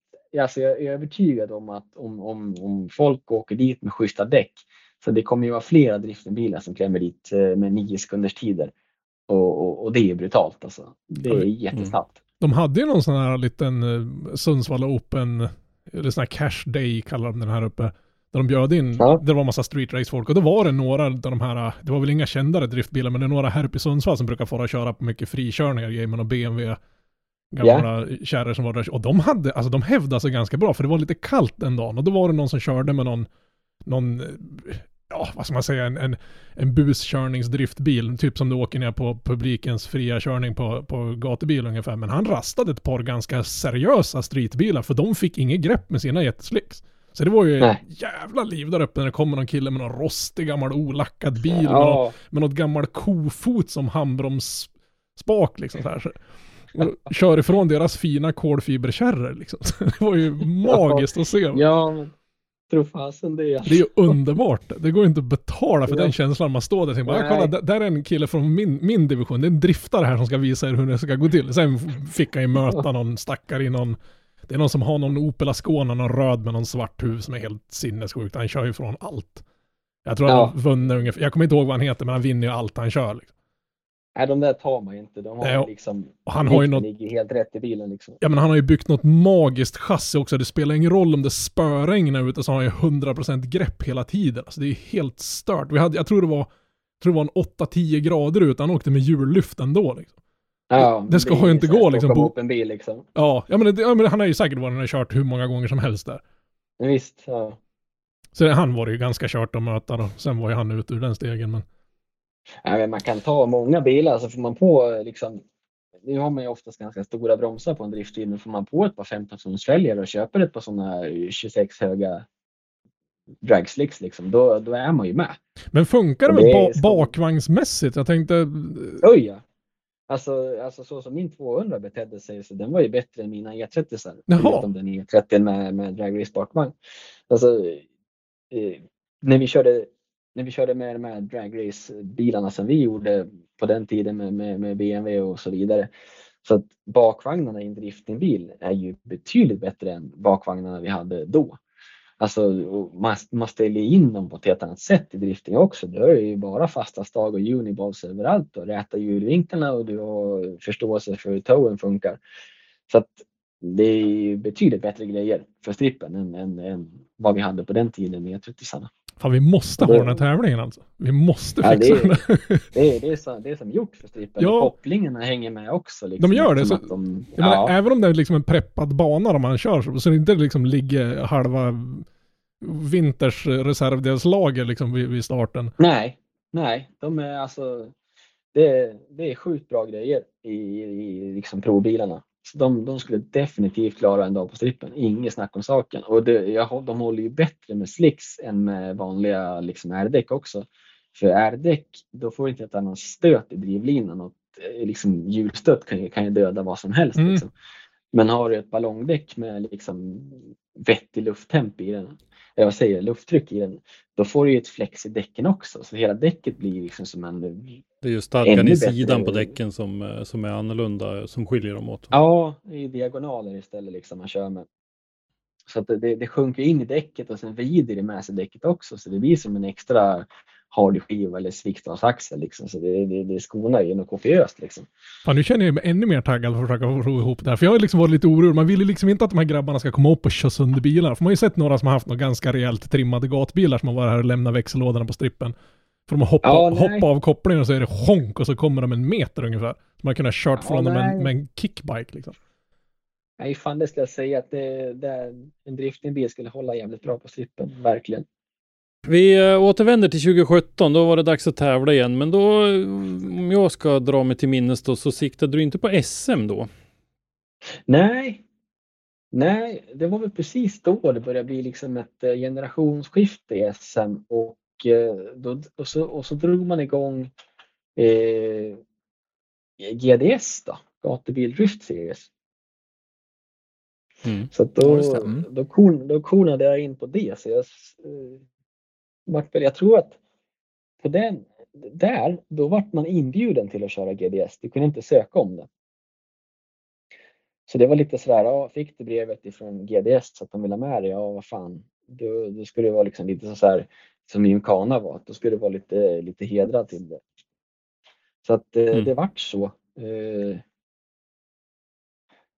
alltså jag är övertygad om att om, om, om folk åker dit med schyssta däck, så det kommer ju vara flera driftenbilar som klämmer dit eh, med nio sekunders tider. Och, och, och det är brutalt alltså. Det är jättesnabbt. De hade ju någon sån här liten uh, Sundsvall Open, eller sån här Cash Day kallar de den här uppe. Där de bjöd in, Ja. det var massa street race folk och då var det några av de här, det var väl inga kändare driftbilar men det är några här uppe i Sundsvall som brukar få köra på mycket frikörningar, gamen och BMW gamla kärror som var där. Och de hade, alltså de hävdade sig ganska bra för det var lite kallt den dagen och då var det någon som körde med någon, någon, eh, ja vad ska man säga, en, en, en buskörningsdriftbil, typ som du åker ner på publikens fria körning på, på gatubil ungefär. Men han rastade ett par ganska seriösa streetbilar för de fick inget grepp med sina jettslicks. Så det var ju Nej. jävla liv där uppe när det kommer någon kille med någon rostig gammal olackad bil med, någon, Ja, med något gammal kofot som handbromsspak liksom så här. Så, och kör ifrån deras fina kolfiberkärror liksom. Så Det var ju magiskt att se. ja, men tro fasen det. Det är ju underbart. Det går inte att betala för Ja. den känslan man står där och tänker bara, Nej. kolla, där- där är en kille från min, min division. Det är en driftare här som ska visa er hur det ska gå till. Sen fick han ju möta någon stackare i någon, det är någon som har någon Opel Ascona, någon röd med någon svart hus som är helt sinnessjukt. Han kör ju från allt. Jag tror Ja. han vunnit ungefär, jag kommer inte ihåg vad han heter, men han vinner ju allt han kör. Liksom. Nej, de där tar man ju inte. De har och- liksom, han har ju något- ligger helt rätt i bilen liksom. Ja men han har ju byggt något magiskt chassi också. Det spelar ingen roll om det spöregnar ute så har han ju 100% grepp hela tiden. Alltså det är helt stört. Vi hade, jag tror det var, tror det var en 8-10 grader ute. Han åkte med hjullyft ändå liksom. Ja, det ska ju inte gå, liksom, upp en bil liksom. Ja, ja men, det, ja, men han har ju säkert varit och kört hur många gånger som helst där. Visst, ja. Så han var ju ganska kört att möta då. Sen var ju han ute ur den stegen men. Man kan ta många bilar så får man på liksom nu har man ju oftast ganska stora bromsar på en driftbil, men får man på ett par 15 tons fälgar och köper ett par sådana 26 höga dragslicks liksom, då, då är man ju med. Men funkar det Och det ba- så- bakvagnsmässigt? Jag tänkte, Oj ja! Alltså, alltså så som min 200 betedde sig, så den var ju bättre än mina E30. Jaha. Förutom den E30 med, med drag race bakvagn. Alltså, eh, när, vi körde, när vi körde med de här drag race bilarna som vi gjorde på den tiden med, med, med BMW och så vidare. Så att bakvagnarna i en driftingbil är ju betydligt bättre än bakvagnarna vi hade då. Alltså, man, man ställer in dem på ett helt annat sätt i drifting också. Du har ju bara fasta stag och uniballs överallt och räta hjulvinklarna och du har förståelse för hur towen funkar. Så att det är ju betydligt bättre grejer för strippen än, än, än vad vi hade på den tiden med 30 fan vi måste ha den här tävlingen alltså. Vi måste Ja, fixa det är- den. Det är, det, är så, det är som gjort för strippen. Ja. Kopplingarna hänger med också. Liksom, De gör det, eftersom så- De, Jag menar, ja, Även om det är liksom en preppad bana om man kör så, så det inte liksom ligger halva vinters reservdelslager liksom vid, vid starten. nej, nej, de är alltså. Det, är- det är sjukt bra grejer i, i liksom provbilarna. Så de, de skulle definitivt klara en dag på strippen. Inget snack om saken. Och det, jag, de håller ju bättre med slicks än med vanliga liksom, R-däck också. För R-däck, då får du inte ett annat stöt i drivlinan. Och eh, liksom, hjulstöt kan ju, kan ju döda vad som helst. Mm. Liksom. Men har du ett ballongdäck med liksom, vettig lufttemp i den, eller vad säger jag, lufttryck i den, då får du ju ett flex i däcken också. Så hela däcket blir liksom som en Det är ju stadgan i bättre. sidan på däcken som, eh, som är annorlunda, som skiljer dem åt. Ja, i diagonaler istället liksom man kör med. Så att det, det, det sjunker in i däcket och sen vrider det med sig däcket också. Så det blir som en extra hardy skiva eller sviktavsaxel liksom. Så det, det, det skonar ju något kopiöst liksom. Fan, nu känner jag mig ännu mer taggad för att försöka få ihop det här. För jag har liksom varit lite orolig. Man vill ju liksom inte att de här grabbarna ska komma upp och köra sönder bilar. För man har ju sett några som har haft några ganska rejält trimmade gatbilar som har varit här och lämnat växellådorna på strippen. För de hoppar, Ja, nej. hoppar av kopplingen och så är det honk och så kommer de en meter ungefär. Så man kunde ha kört Ja, från dem med en, nej. med en kickbike liksom. Nej, fan det skulle jag säga att det, det, en driftingbil skulle hålla jävligt bra på slippen, verkligen. Vi eh, återvänder till 2017, då var det dags att tävla igen. Men då, eh, om jag ska dra mig till minnes då, så siktade du inte på SM då? Nej, nej, det var väl precis då det började bli liksom ett eh, generationsskifte i SM och, då, och, så, och så drog man igång eh, GDS då, Gatubil Drift Series. Mm. Så att Ja, då, det. Mm. då, korn, då kornade jag in på det. Så jag, eh, vart väl, jag tror att på den, där, då vart man inbjuden till att köra GDS. Du kunde inte söka om det. Så det var lite sådär, ja, fick du brevet ifrån GDS så att de ville ha med dig, ja vad fan. Då, då skulle det vara liksom lite så här som Gymkhana var, då skulle det vara lite, lite hedrad till det. Så att eh, Mm. det vart så. Eh,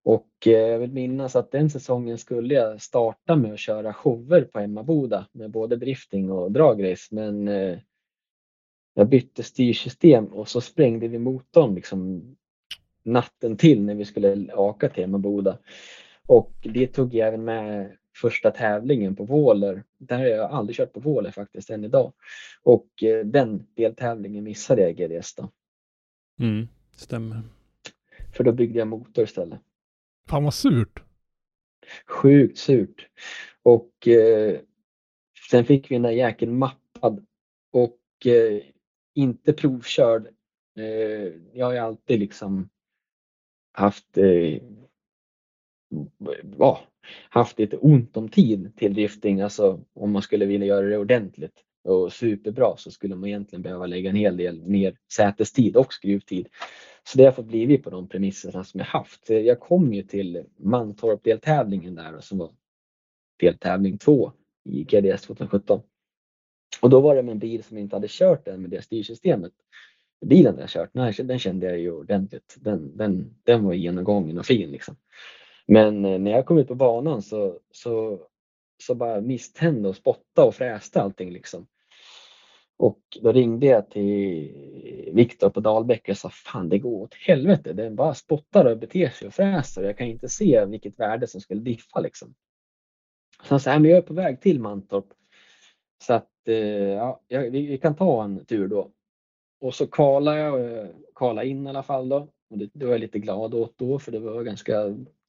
och eh, jag vill minnas att den säsongen skulle jag starta med att köra shower på Emmaboda med både drifting och dragrace. Men eh, jag bytte styrsystem och så sprängde vi motorn liksom natten till när vi skulle åka till Emmaboda. Och det tog jag även med första tävlingen på Våler. Där har jag aldrig kört på Våler faktiskt än idag. Och eh, den deltävlingen missade jag i GDS då. Mm, stämmer. För då byggde jag motor istället. Fan vad surt. Sjukt surt. Och eh, sen fick vi den där jäkeln mappad och eh, inte provkörd. Eh, jag har ju alltid liksom haft eh, ja, haft lite ont om tid till drifting. Alltså om man skulle vilja göra det ordentligt och superbra så skulle man egentligen behöva lägga en hel del mer sätestid och skruvtid. Så det har fått blivit på de premisserna som jag haft. Jag kom ju till Mantorp-deltävlingen där och som var deltävling två i GDS 2017. Och då var det med en bil som inte hade kört den med det styrsystemet. Bilen jag kört, den kände jag ju ordentligt. Den, den, den var genomgången och fin liksom. Men eh, när jag kom ut på banan så, så, så bara misstände och spotta och fräste allting liksom. Och då ringde jag till Viktor på Dalbäck och sa fan det går åt helvete. Den bara spottar och beter sig och fräser. Jag kan inte se vilket värde som skulle diffa liksom. Så han sa, "Nej, men jag är på väg till Mantorp. Så att eh, ja, vi, kan ta en tur då. Och så kvalade jag, eh, kvalade in i alla fall då. Och det, det var jag lite glad åt då för det var ganska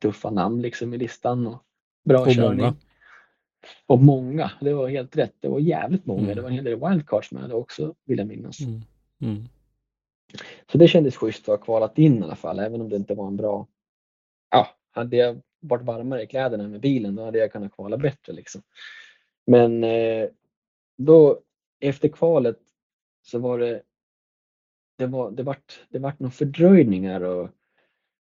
tuffa namn liksom i listan och bra Och körning. många. Och många, det var helt rätt. Det var jävligt många. Mm. Det var en hel del wildcards med det också vill jag minnas. Mm. Mm. Så det kändes schysst att ha kvalat in i alla fall, även om det inte var en bra... Ja, hade jag varit varmare i kläderna med bilen då hade jag kunnat kvala bättre liksom. Men eh, då efter kvalet så var det det var det vart det vart några fördröjningar och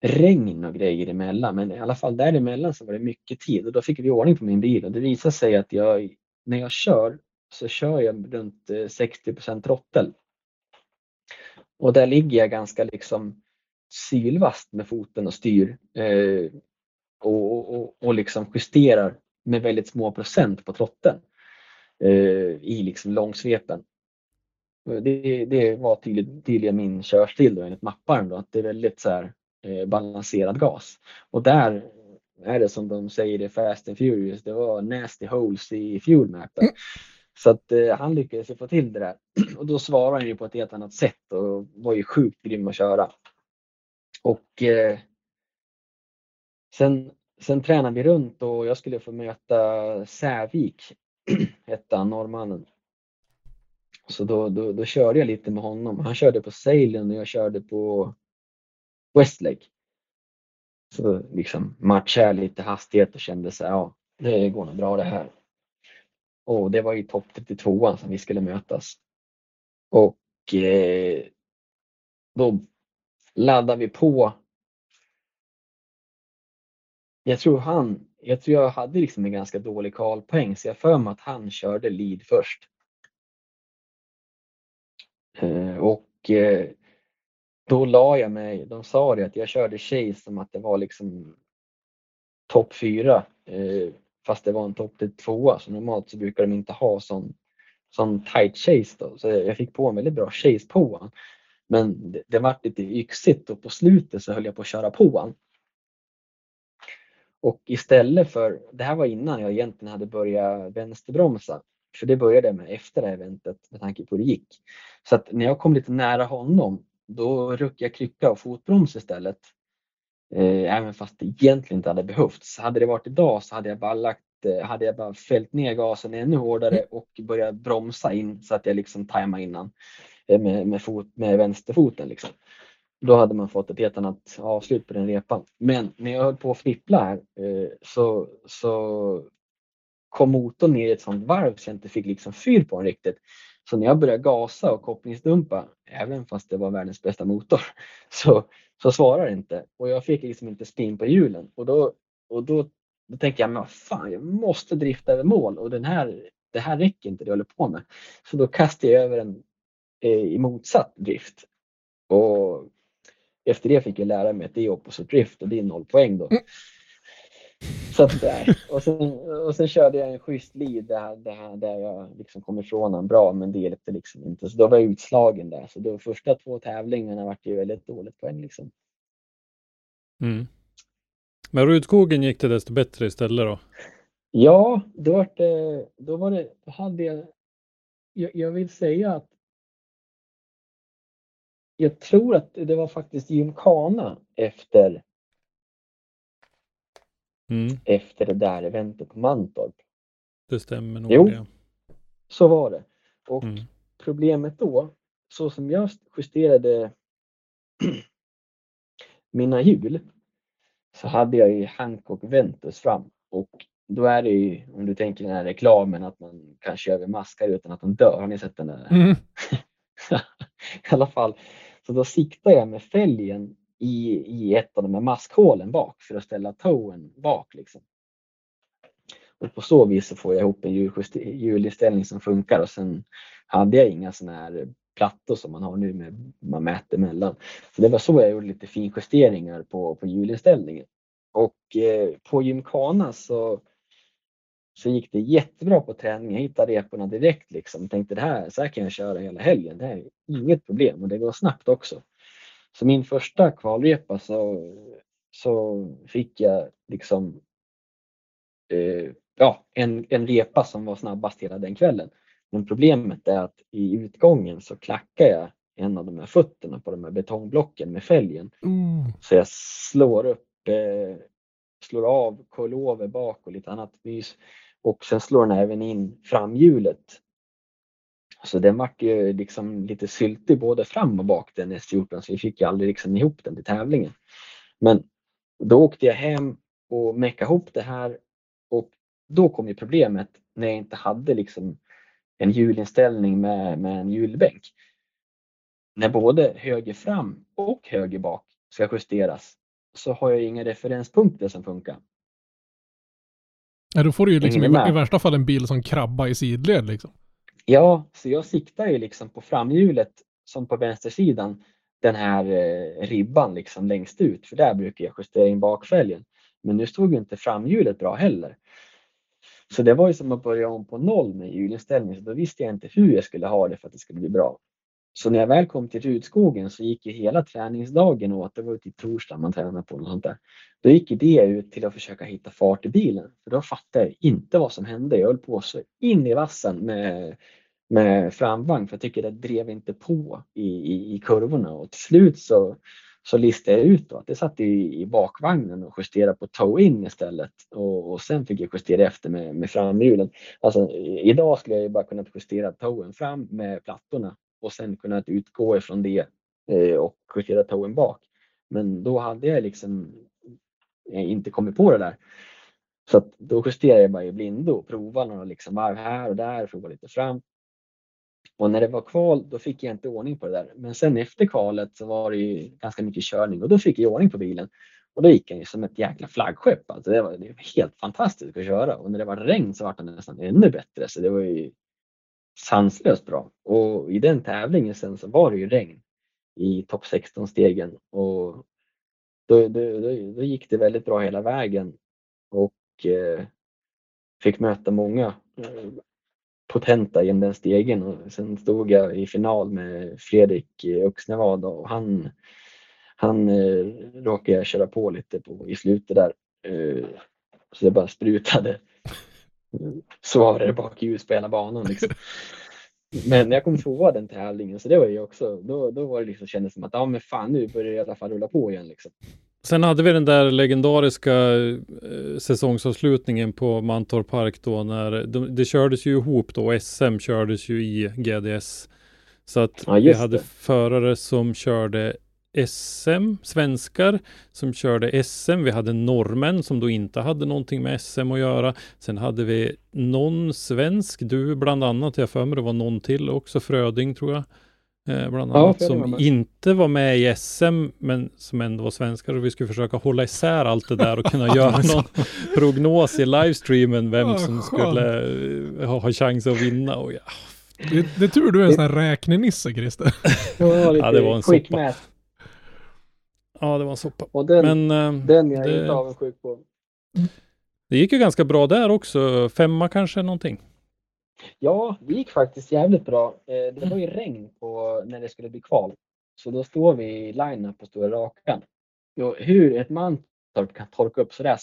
regn och grejer emellan. Men i alla fall däremellan så var det mycket tid och då fick vi ordning på min bil och det visade sig att jag när jag kör så kör jag runt eh, 60% trottel. Och där ligger jag ganska liksom sylvast med foten och styr eh, och, och, och, liksom justerar med väldigt små procent på trotten eh, i liksom långsvepen. Det, det var tydligen min körstil då, enligt mapparen då, att det är väldigt så här, balanserad gas. Och där är det som de säger i Fast and Furious, det var nasty holes i fuelmappen. Så att eh, han lyckades få till det där. Och då svarade han ju på ett helt annat sätt och var ju sjukt grym att köra. Och eh, sen, sen tränade vi runt och jag skulle få möta Sävik, hette han, norrmannen. Så då, då, då körde jag lite med honom. Han körde på Salem och jag körde på Westlake. Så liksom matchade lite hastighet och kände så här, ja, det går nog bra det här. Och det var i topp 32 som vi skulle mötas. Och eh, då laddade vi på. Jag tror han, jag tror jag hade liksom en ganska dålig kvalpoäng så jag för mig att han körde lead först. Eh, och eh, då la jag mig, de sa det att jag körde chase som att det var liksom topp fyra. Eh, fast det var en topp tvåa så normalt så brukar de inte ha sån sån tight chase då, så jag fick på en väldigt bra chase på han. Men det, det var lite yxigt och på slutet så höll jag på att köra på han. Och istället för, det här var innan jag egentligen hade börjat vänsterbromsa, för det började jag med efter det här eventet med tanke på hur det gick. Så att när jag kom lite nära honom, då ruckade jag krycka och fotbroms istället. Eh, även fast det egentligen inte hade behövts. Hade det varit idag så hade jag bara lagt eh, hade jag bara fällt ner gasen ännu hårdare och börjat bromsa in så att jag liksom tajmade innan eh, med, med, fot, med vänsterfoten. Liksom. Då hade man fått ett helt annat avslut på den repan. Men när jag höll på att fnippla här så, så kom motorn ner i ett sånt varv så jag inte fick liksom fyr på den riktigt. Så när jag började gasa och kopplingsdumpa, även fast det var världens bästa motor, så, så svarar det inte. Och jag fick liksom inte spin på hjulen. Och då, och då, då tänkte jag, men fan, jag måste drifta över mål och den här, det här räcker inte det jag håller på med. Så då kastade jag över den eh, i motsatt drift. Och efter det fick jag lära mig att det är opposite drift och det är noll poäng då. Mm. Så att där. Och sen, och sen körde jag en schysst lead där, där, där jag liksom kom ifrån honom bra men det hjälpte liksom inte. Så då var jag utslagen där. Så de första två tävlingarna var det väldigt dåligt poäng liksom. Mm. Men Rudskogen gick det desto bättre istället då? Ja, då var det, då var det, då hade jag, jag, jag vill säga att jag tror att det var faktiskt gymkana efter, Mm, efter det där eventet på Mantorp. det stämmer nog Jo. det. Så var det. Och Mm. problemet då, så som jag justerade mina hjul, så hade jag ju Hancock Ventus fram. Och då är det ju, om du tänker den här reklamen, att man kan köra över maskar utan att de dör. Har ni sett den där? Mm. I alla fall. Så då siktar jag med fälgen i, i ett av de här maskhålen bak för att ställa towen bak. Liksom. Och på så vis så får jag ihop en hjulinställning som funkar och sen hade jag inga sådana här plattor som man har nu med man mäter mellan. Så det var så jag gjorde lite finjusteringar på, på hjulinställningen. Och eh, på gymkana så, så gick det jättebra på träning. Jag hittade reporna direkt liksom. Tänkte det här, så här kan jag köra hela helgen. Det här är inget problem och det går snabbt också. Så min första kvalrepa så, så fick jag liksom eh, ja, en, en repa som var snabbast hela den kvällen. Men problemet är att i utgången så klackar jag en av de här fötterna på de här betongblocken med fälgen. Mm. Så jag slår upp, eh, slår av coilover bak och lite annat mys. Och sen slår den även in framhjulet. Så den vart ju liksom lite syltig både fram och bak den S14 så vi fick ju aldrig liksom ihop den till tävlingen. Men då åkte jag hem och meckade ihop det här och då kom ju problemet när jag inte hade liksom en hjulinställning med, med en hjulbänk. När både höger fram och höger bak ska justeras så har jag inga referenspunkter som funkar. Ja, då får du ju liksom i, i värsta fall en bil som krabba i sidled liksom. Ja, så jag siktar ju liksom på framhjulet som på vänstersidan den här eh, ribban liksom längst ut för där brukar jag justera in bakfälgen. Men nu stod ju inte framhjulet bra heller. Så det var ju som att börja om på noll med hjulinställning så då visste jag inte hur jag skulle ha det för att det skulle bli bra. Så när jag väl kom till Rudskogen så gick ju hela träningsdagen åt, det var ju till torsdag man tränade på något sånt där. Då gick ju det ut till att försöka hitta fart i bilen. För då fattade jag inte vad som hände. Jag höll på så in i vassen med, med framvagn för jag tycker det drev inte på i, i, i kurvorna och till slut så, så listade jag ut då att det satt i, i bakvagnen och justerade på toe-in istället och, och sen fick jag justera efter med, med framhjulen. Alltså i- idag skulle jag ju bara kunnat justera toen fram med plattorna och sen kunnat utgå ifrån det eh, och justera toen bak. Men då hade jag liksom eh, inte kommit på det där. Så att då justerade jag bara i blindo och provade några liksom varv här och där, provade lite fram. Och när det var kval, då fick jag inte ordning på det där. Men sen efter kvalet så var det ju ganska mycket körning och då fick jag ordning på bilen. Och då gick den ju som ett jäkla flaggskepp. Alltså det, var, det var helt fantastiskt att köra. Och när det var regn så var den nästan ännu bättre. Så det var ju sanslöst bra. Och i den tävlingen sen så var det ju regn i topp 16-stegen. Och då, då, då, då gick det väldigt bra hela vägen. Och eh, fick möta många potenta genom den stegen och sen stod jag i final med Fredrik Öxnevad och han, han eh, råkade jag köra på lite på, i slutet där. Eh, så det bara sprutade svavelrör bakljus på hela banan. Liksom. Men jag kom tvåa den tävlingen så det var ju också, då, då var det liksom, kändes som att ja men fan nu börjar det i alla fall rulla på igen. Liksom. Sen hade vi den där legendariska eh, säsongsavslutningen på Mantorp Park då när de, det kördes ju ihop då. SM kördes ju i GDS. Så att Ja, vi hade det. förare som körde SM, svenskar som körde SM. Vi hade norrmän som då inte hade någonting med SM att göra. Sen hade vi någon svensk, du bland annat, jag för mig det var någon till också, Fröding tror jag. Eh, bland Ja, annat var som inte var med i SM men som ändå var svenskar och vi skulle försöka hålla isär allt det där och kunna göra någon prognos i livestreamen vem Ja, som skönt. skulle eh, ha, ha chans att vinna. Och ja, Det, det är tur du är en sån här räknenisse Christer. Det var lite Ja, det var en quick soppa. math. ja, det var en soppa. Och den, Men eh, den jag är det- inte avundsjuk på. det gick ju ganska bra där också. Femma kanske någonting. Ja, det gick faktiskt jävligt bra. Eh, det var ju regn på när det skulle bli kval. Så då står vi i line på Stora Rakan. Hur ett Mantorp kan torka upp sådär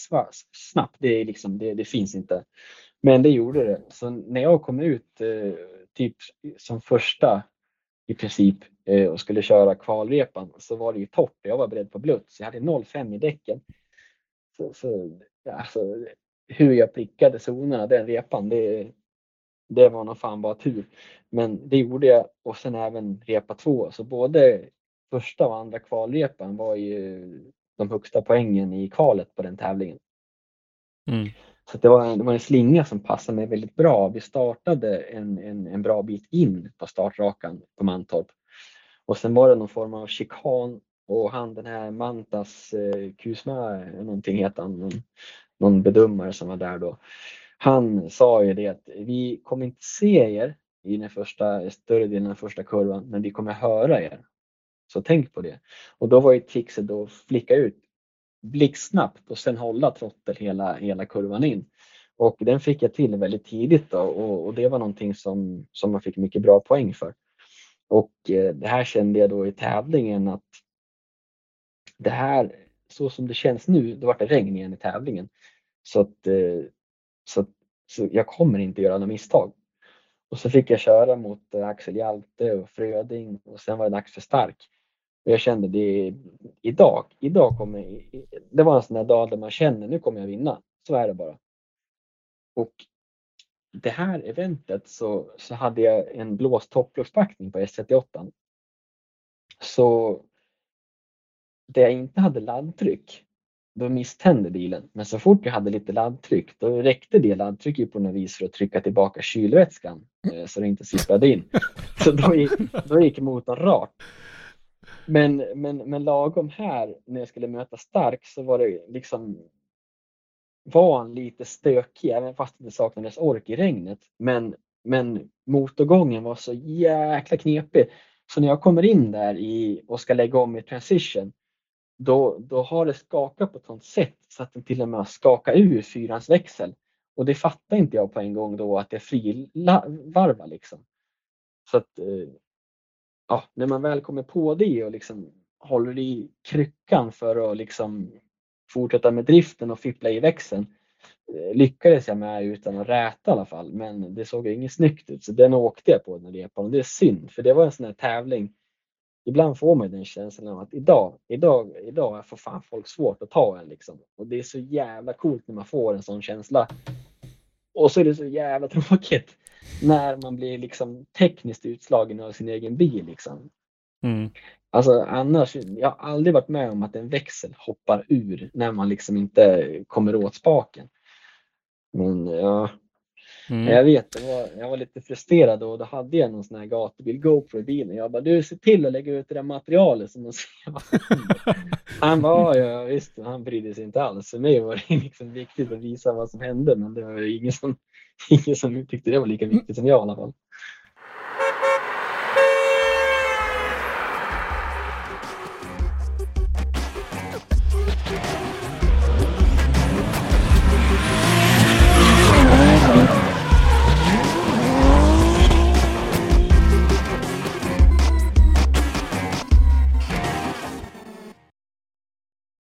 snabbt, det, är liksom, det, det finns inte. Men det gjorde det. Så när jag kom ut eh, typ som första i princip eh, och skulle köra kvalrepan så var det ju torrt. Jag var beredd på blött så jag hade 0,5 i däcken. Så, så, alltså, hur jag prickade zonerna den repan, det, det var nog fan bara tur. Men det gjorde jag och sen även repa två. Så både första och andra kvalrepan var ju de högsta poängen i kvalet på den tävlingen. Mm. Så det, var en, det var en slinga som passade mig väldigt bra. Vi startade en, en, en bra bit in på startrakan på Mantorp. Och sen var det någon form av chikan och han den här Mantas eh, Kusma, någonting heter han, någon, någon bedömare som var där då. Han sa ju det att vi kommer inte se er i den första, större delen av den första kurvan, men vi kommer höra er. Så tänk på det. Och då var ju trixet då att flicka ut blixtsnabbt och sen hålla trottel hela, hela kurvan in. Och den fick jag till väldigt tidigt då, och, och det var någonting som, som man fick mycket bra poäng för. Och eh, det här kände jag då i tävlingen att det här, så som det känns nu, då var det regn igen i tävlingen. Så att, eh, så, så jag kommer inte göra några misstag. Och så fick jag köra mot eh, Axel Hjalte och Fröding och sen var det dags för stark. Och jag kände det idag, idag kommer, det var en sån där dag där man känner nu kommer jag vinna. Så är det bara. Och det här eventet så, så hade jag en blåst toppluftpackning på S38. Så där jag inte hade laddtryck, då misstände bilen. Men så fort jag hade lite laddtryck, då räckte det laddtrycket på något vis för att trycka tillbaka kylvätskan eh, så det inte sipprade in. Så då gick, då gick motorn rakt. Men, men, men lagom här när jag skulle möta Stark så var det liksom var han lite stökig även fast det saknades ork i regnet. Men, men motorgången var så jäkla knepig. Så när jag kommer in där i, och ska lägga om i transition då, då har det skakat på ett sådant sätt så att den till och med har skakat ur fyrans växel. Och det fattar inte jag på en gång då att det frivarvar liksom. Så att eh, ja, när man väl kommer på det och liksom håller i kryckan för att liksom fortsätta med driften och fippla i växeln eh, lyckades jag med utan att räta i alla fall. Men det såg inget snyggt ut så den åkte jag på den repan och det är synd för det var en sån här tävling. Ibland får man den känslan av att idag, idag, idag får fan folk svårt att ta en liksom. Och det är så jävla coolt när man får en sån känsla. Och så är det så jävla tråkigt när man blir liksom tekniskt utslagen av sin egen bil liksom. Mm. Alltså annars, jag har aldrig varit med om att en växel hoppar ur när man liksom inte kommer åt spaken. Men ja, Mm. jag vet, det var, jag var lite frustrerad och då hade jag någon sån här gatubil GoPro i bilen. Jag bara, du se till att lägga ut det där materialet som man ser vad som händer." Han bara, "Ja, visst, han brydde sig inte alls. För mig var det liksom viktigt att visa vad som hände men det var ingen som, ingen som tyckte det var lika viktigt som jag i alla fall.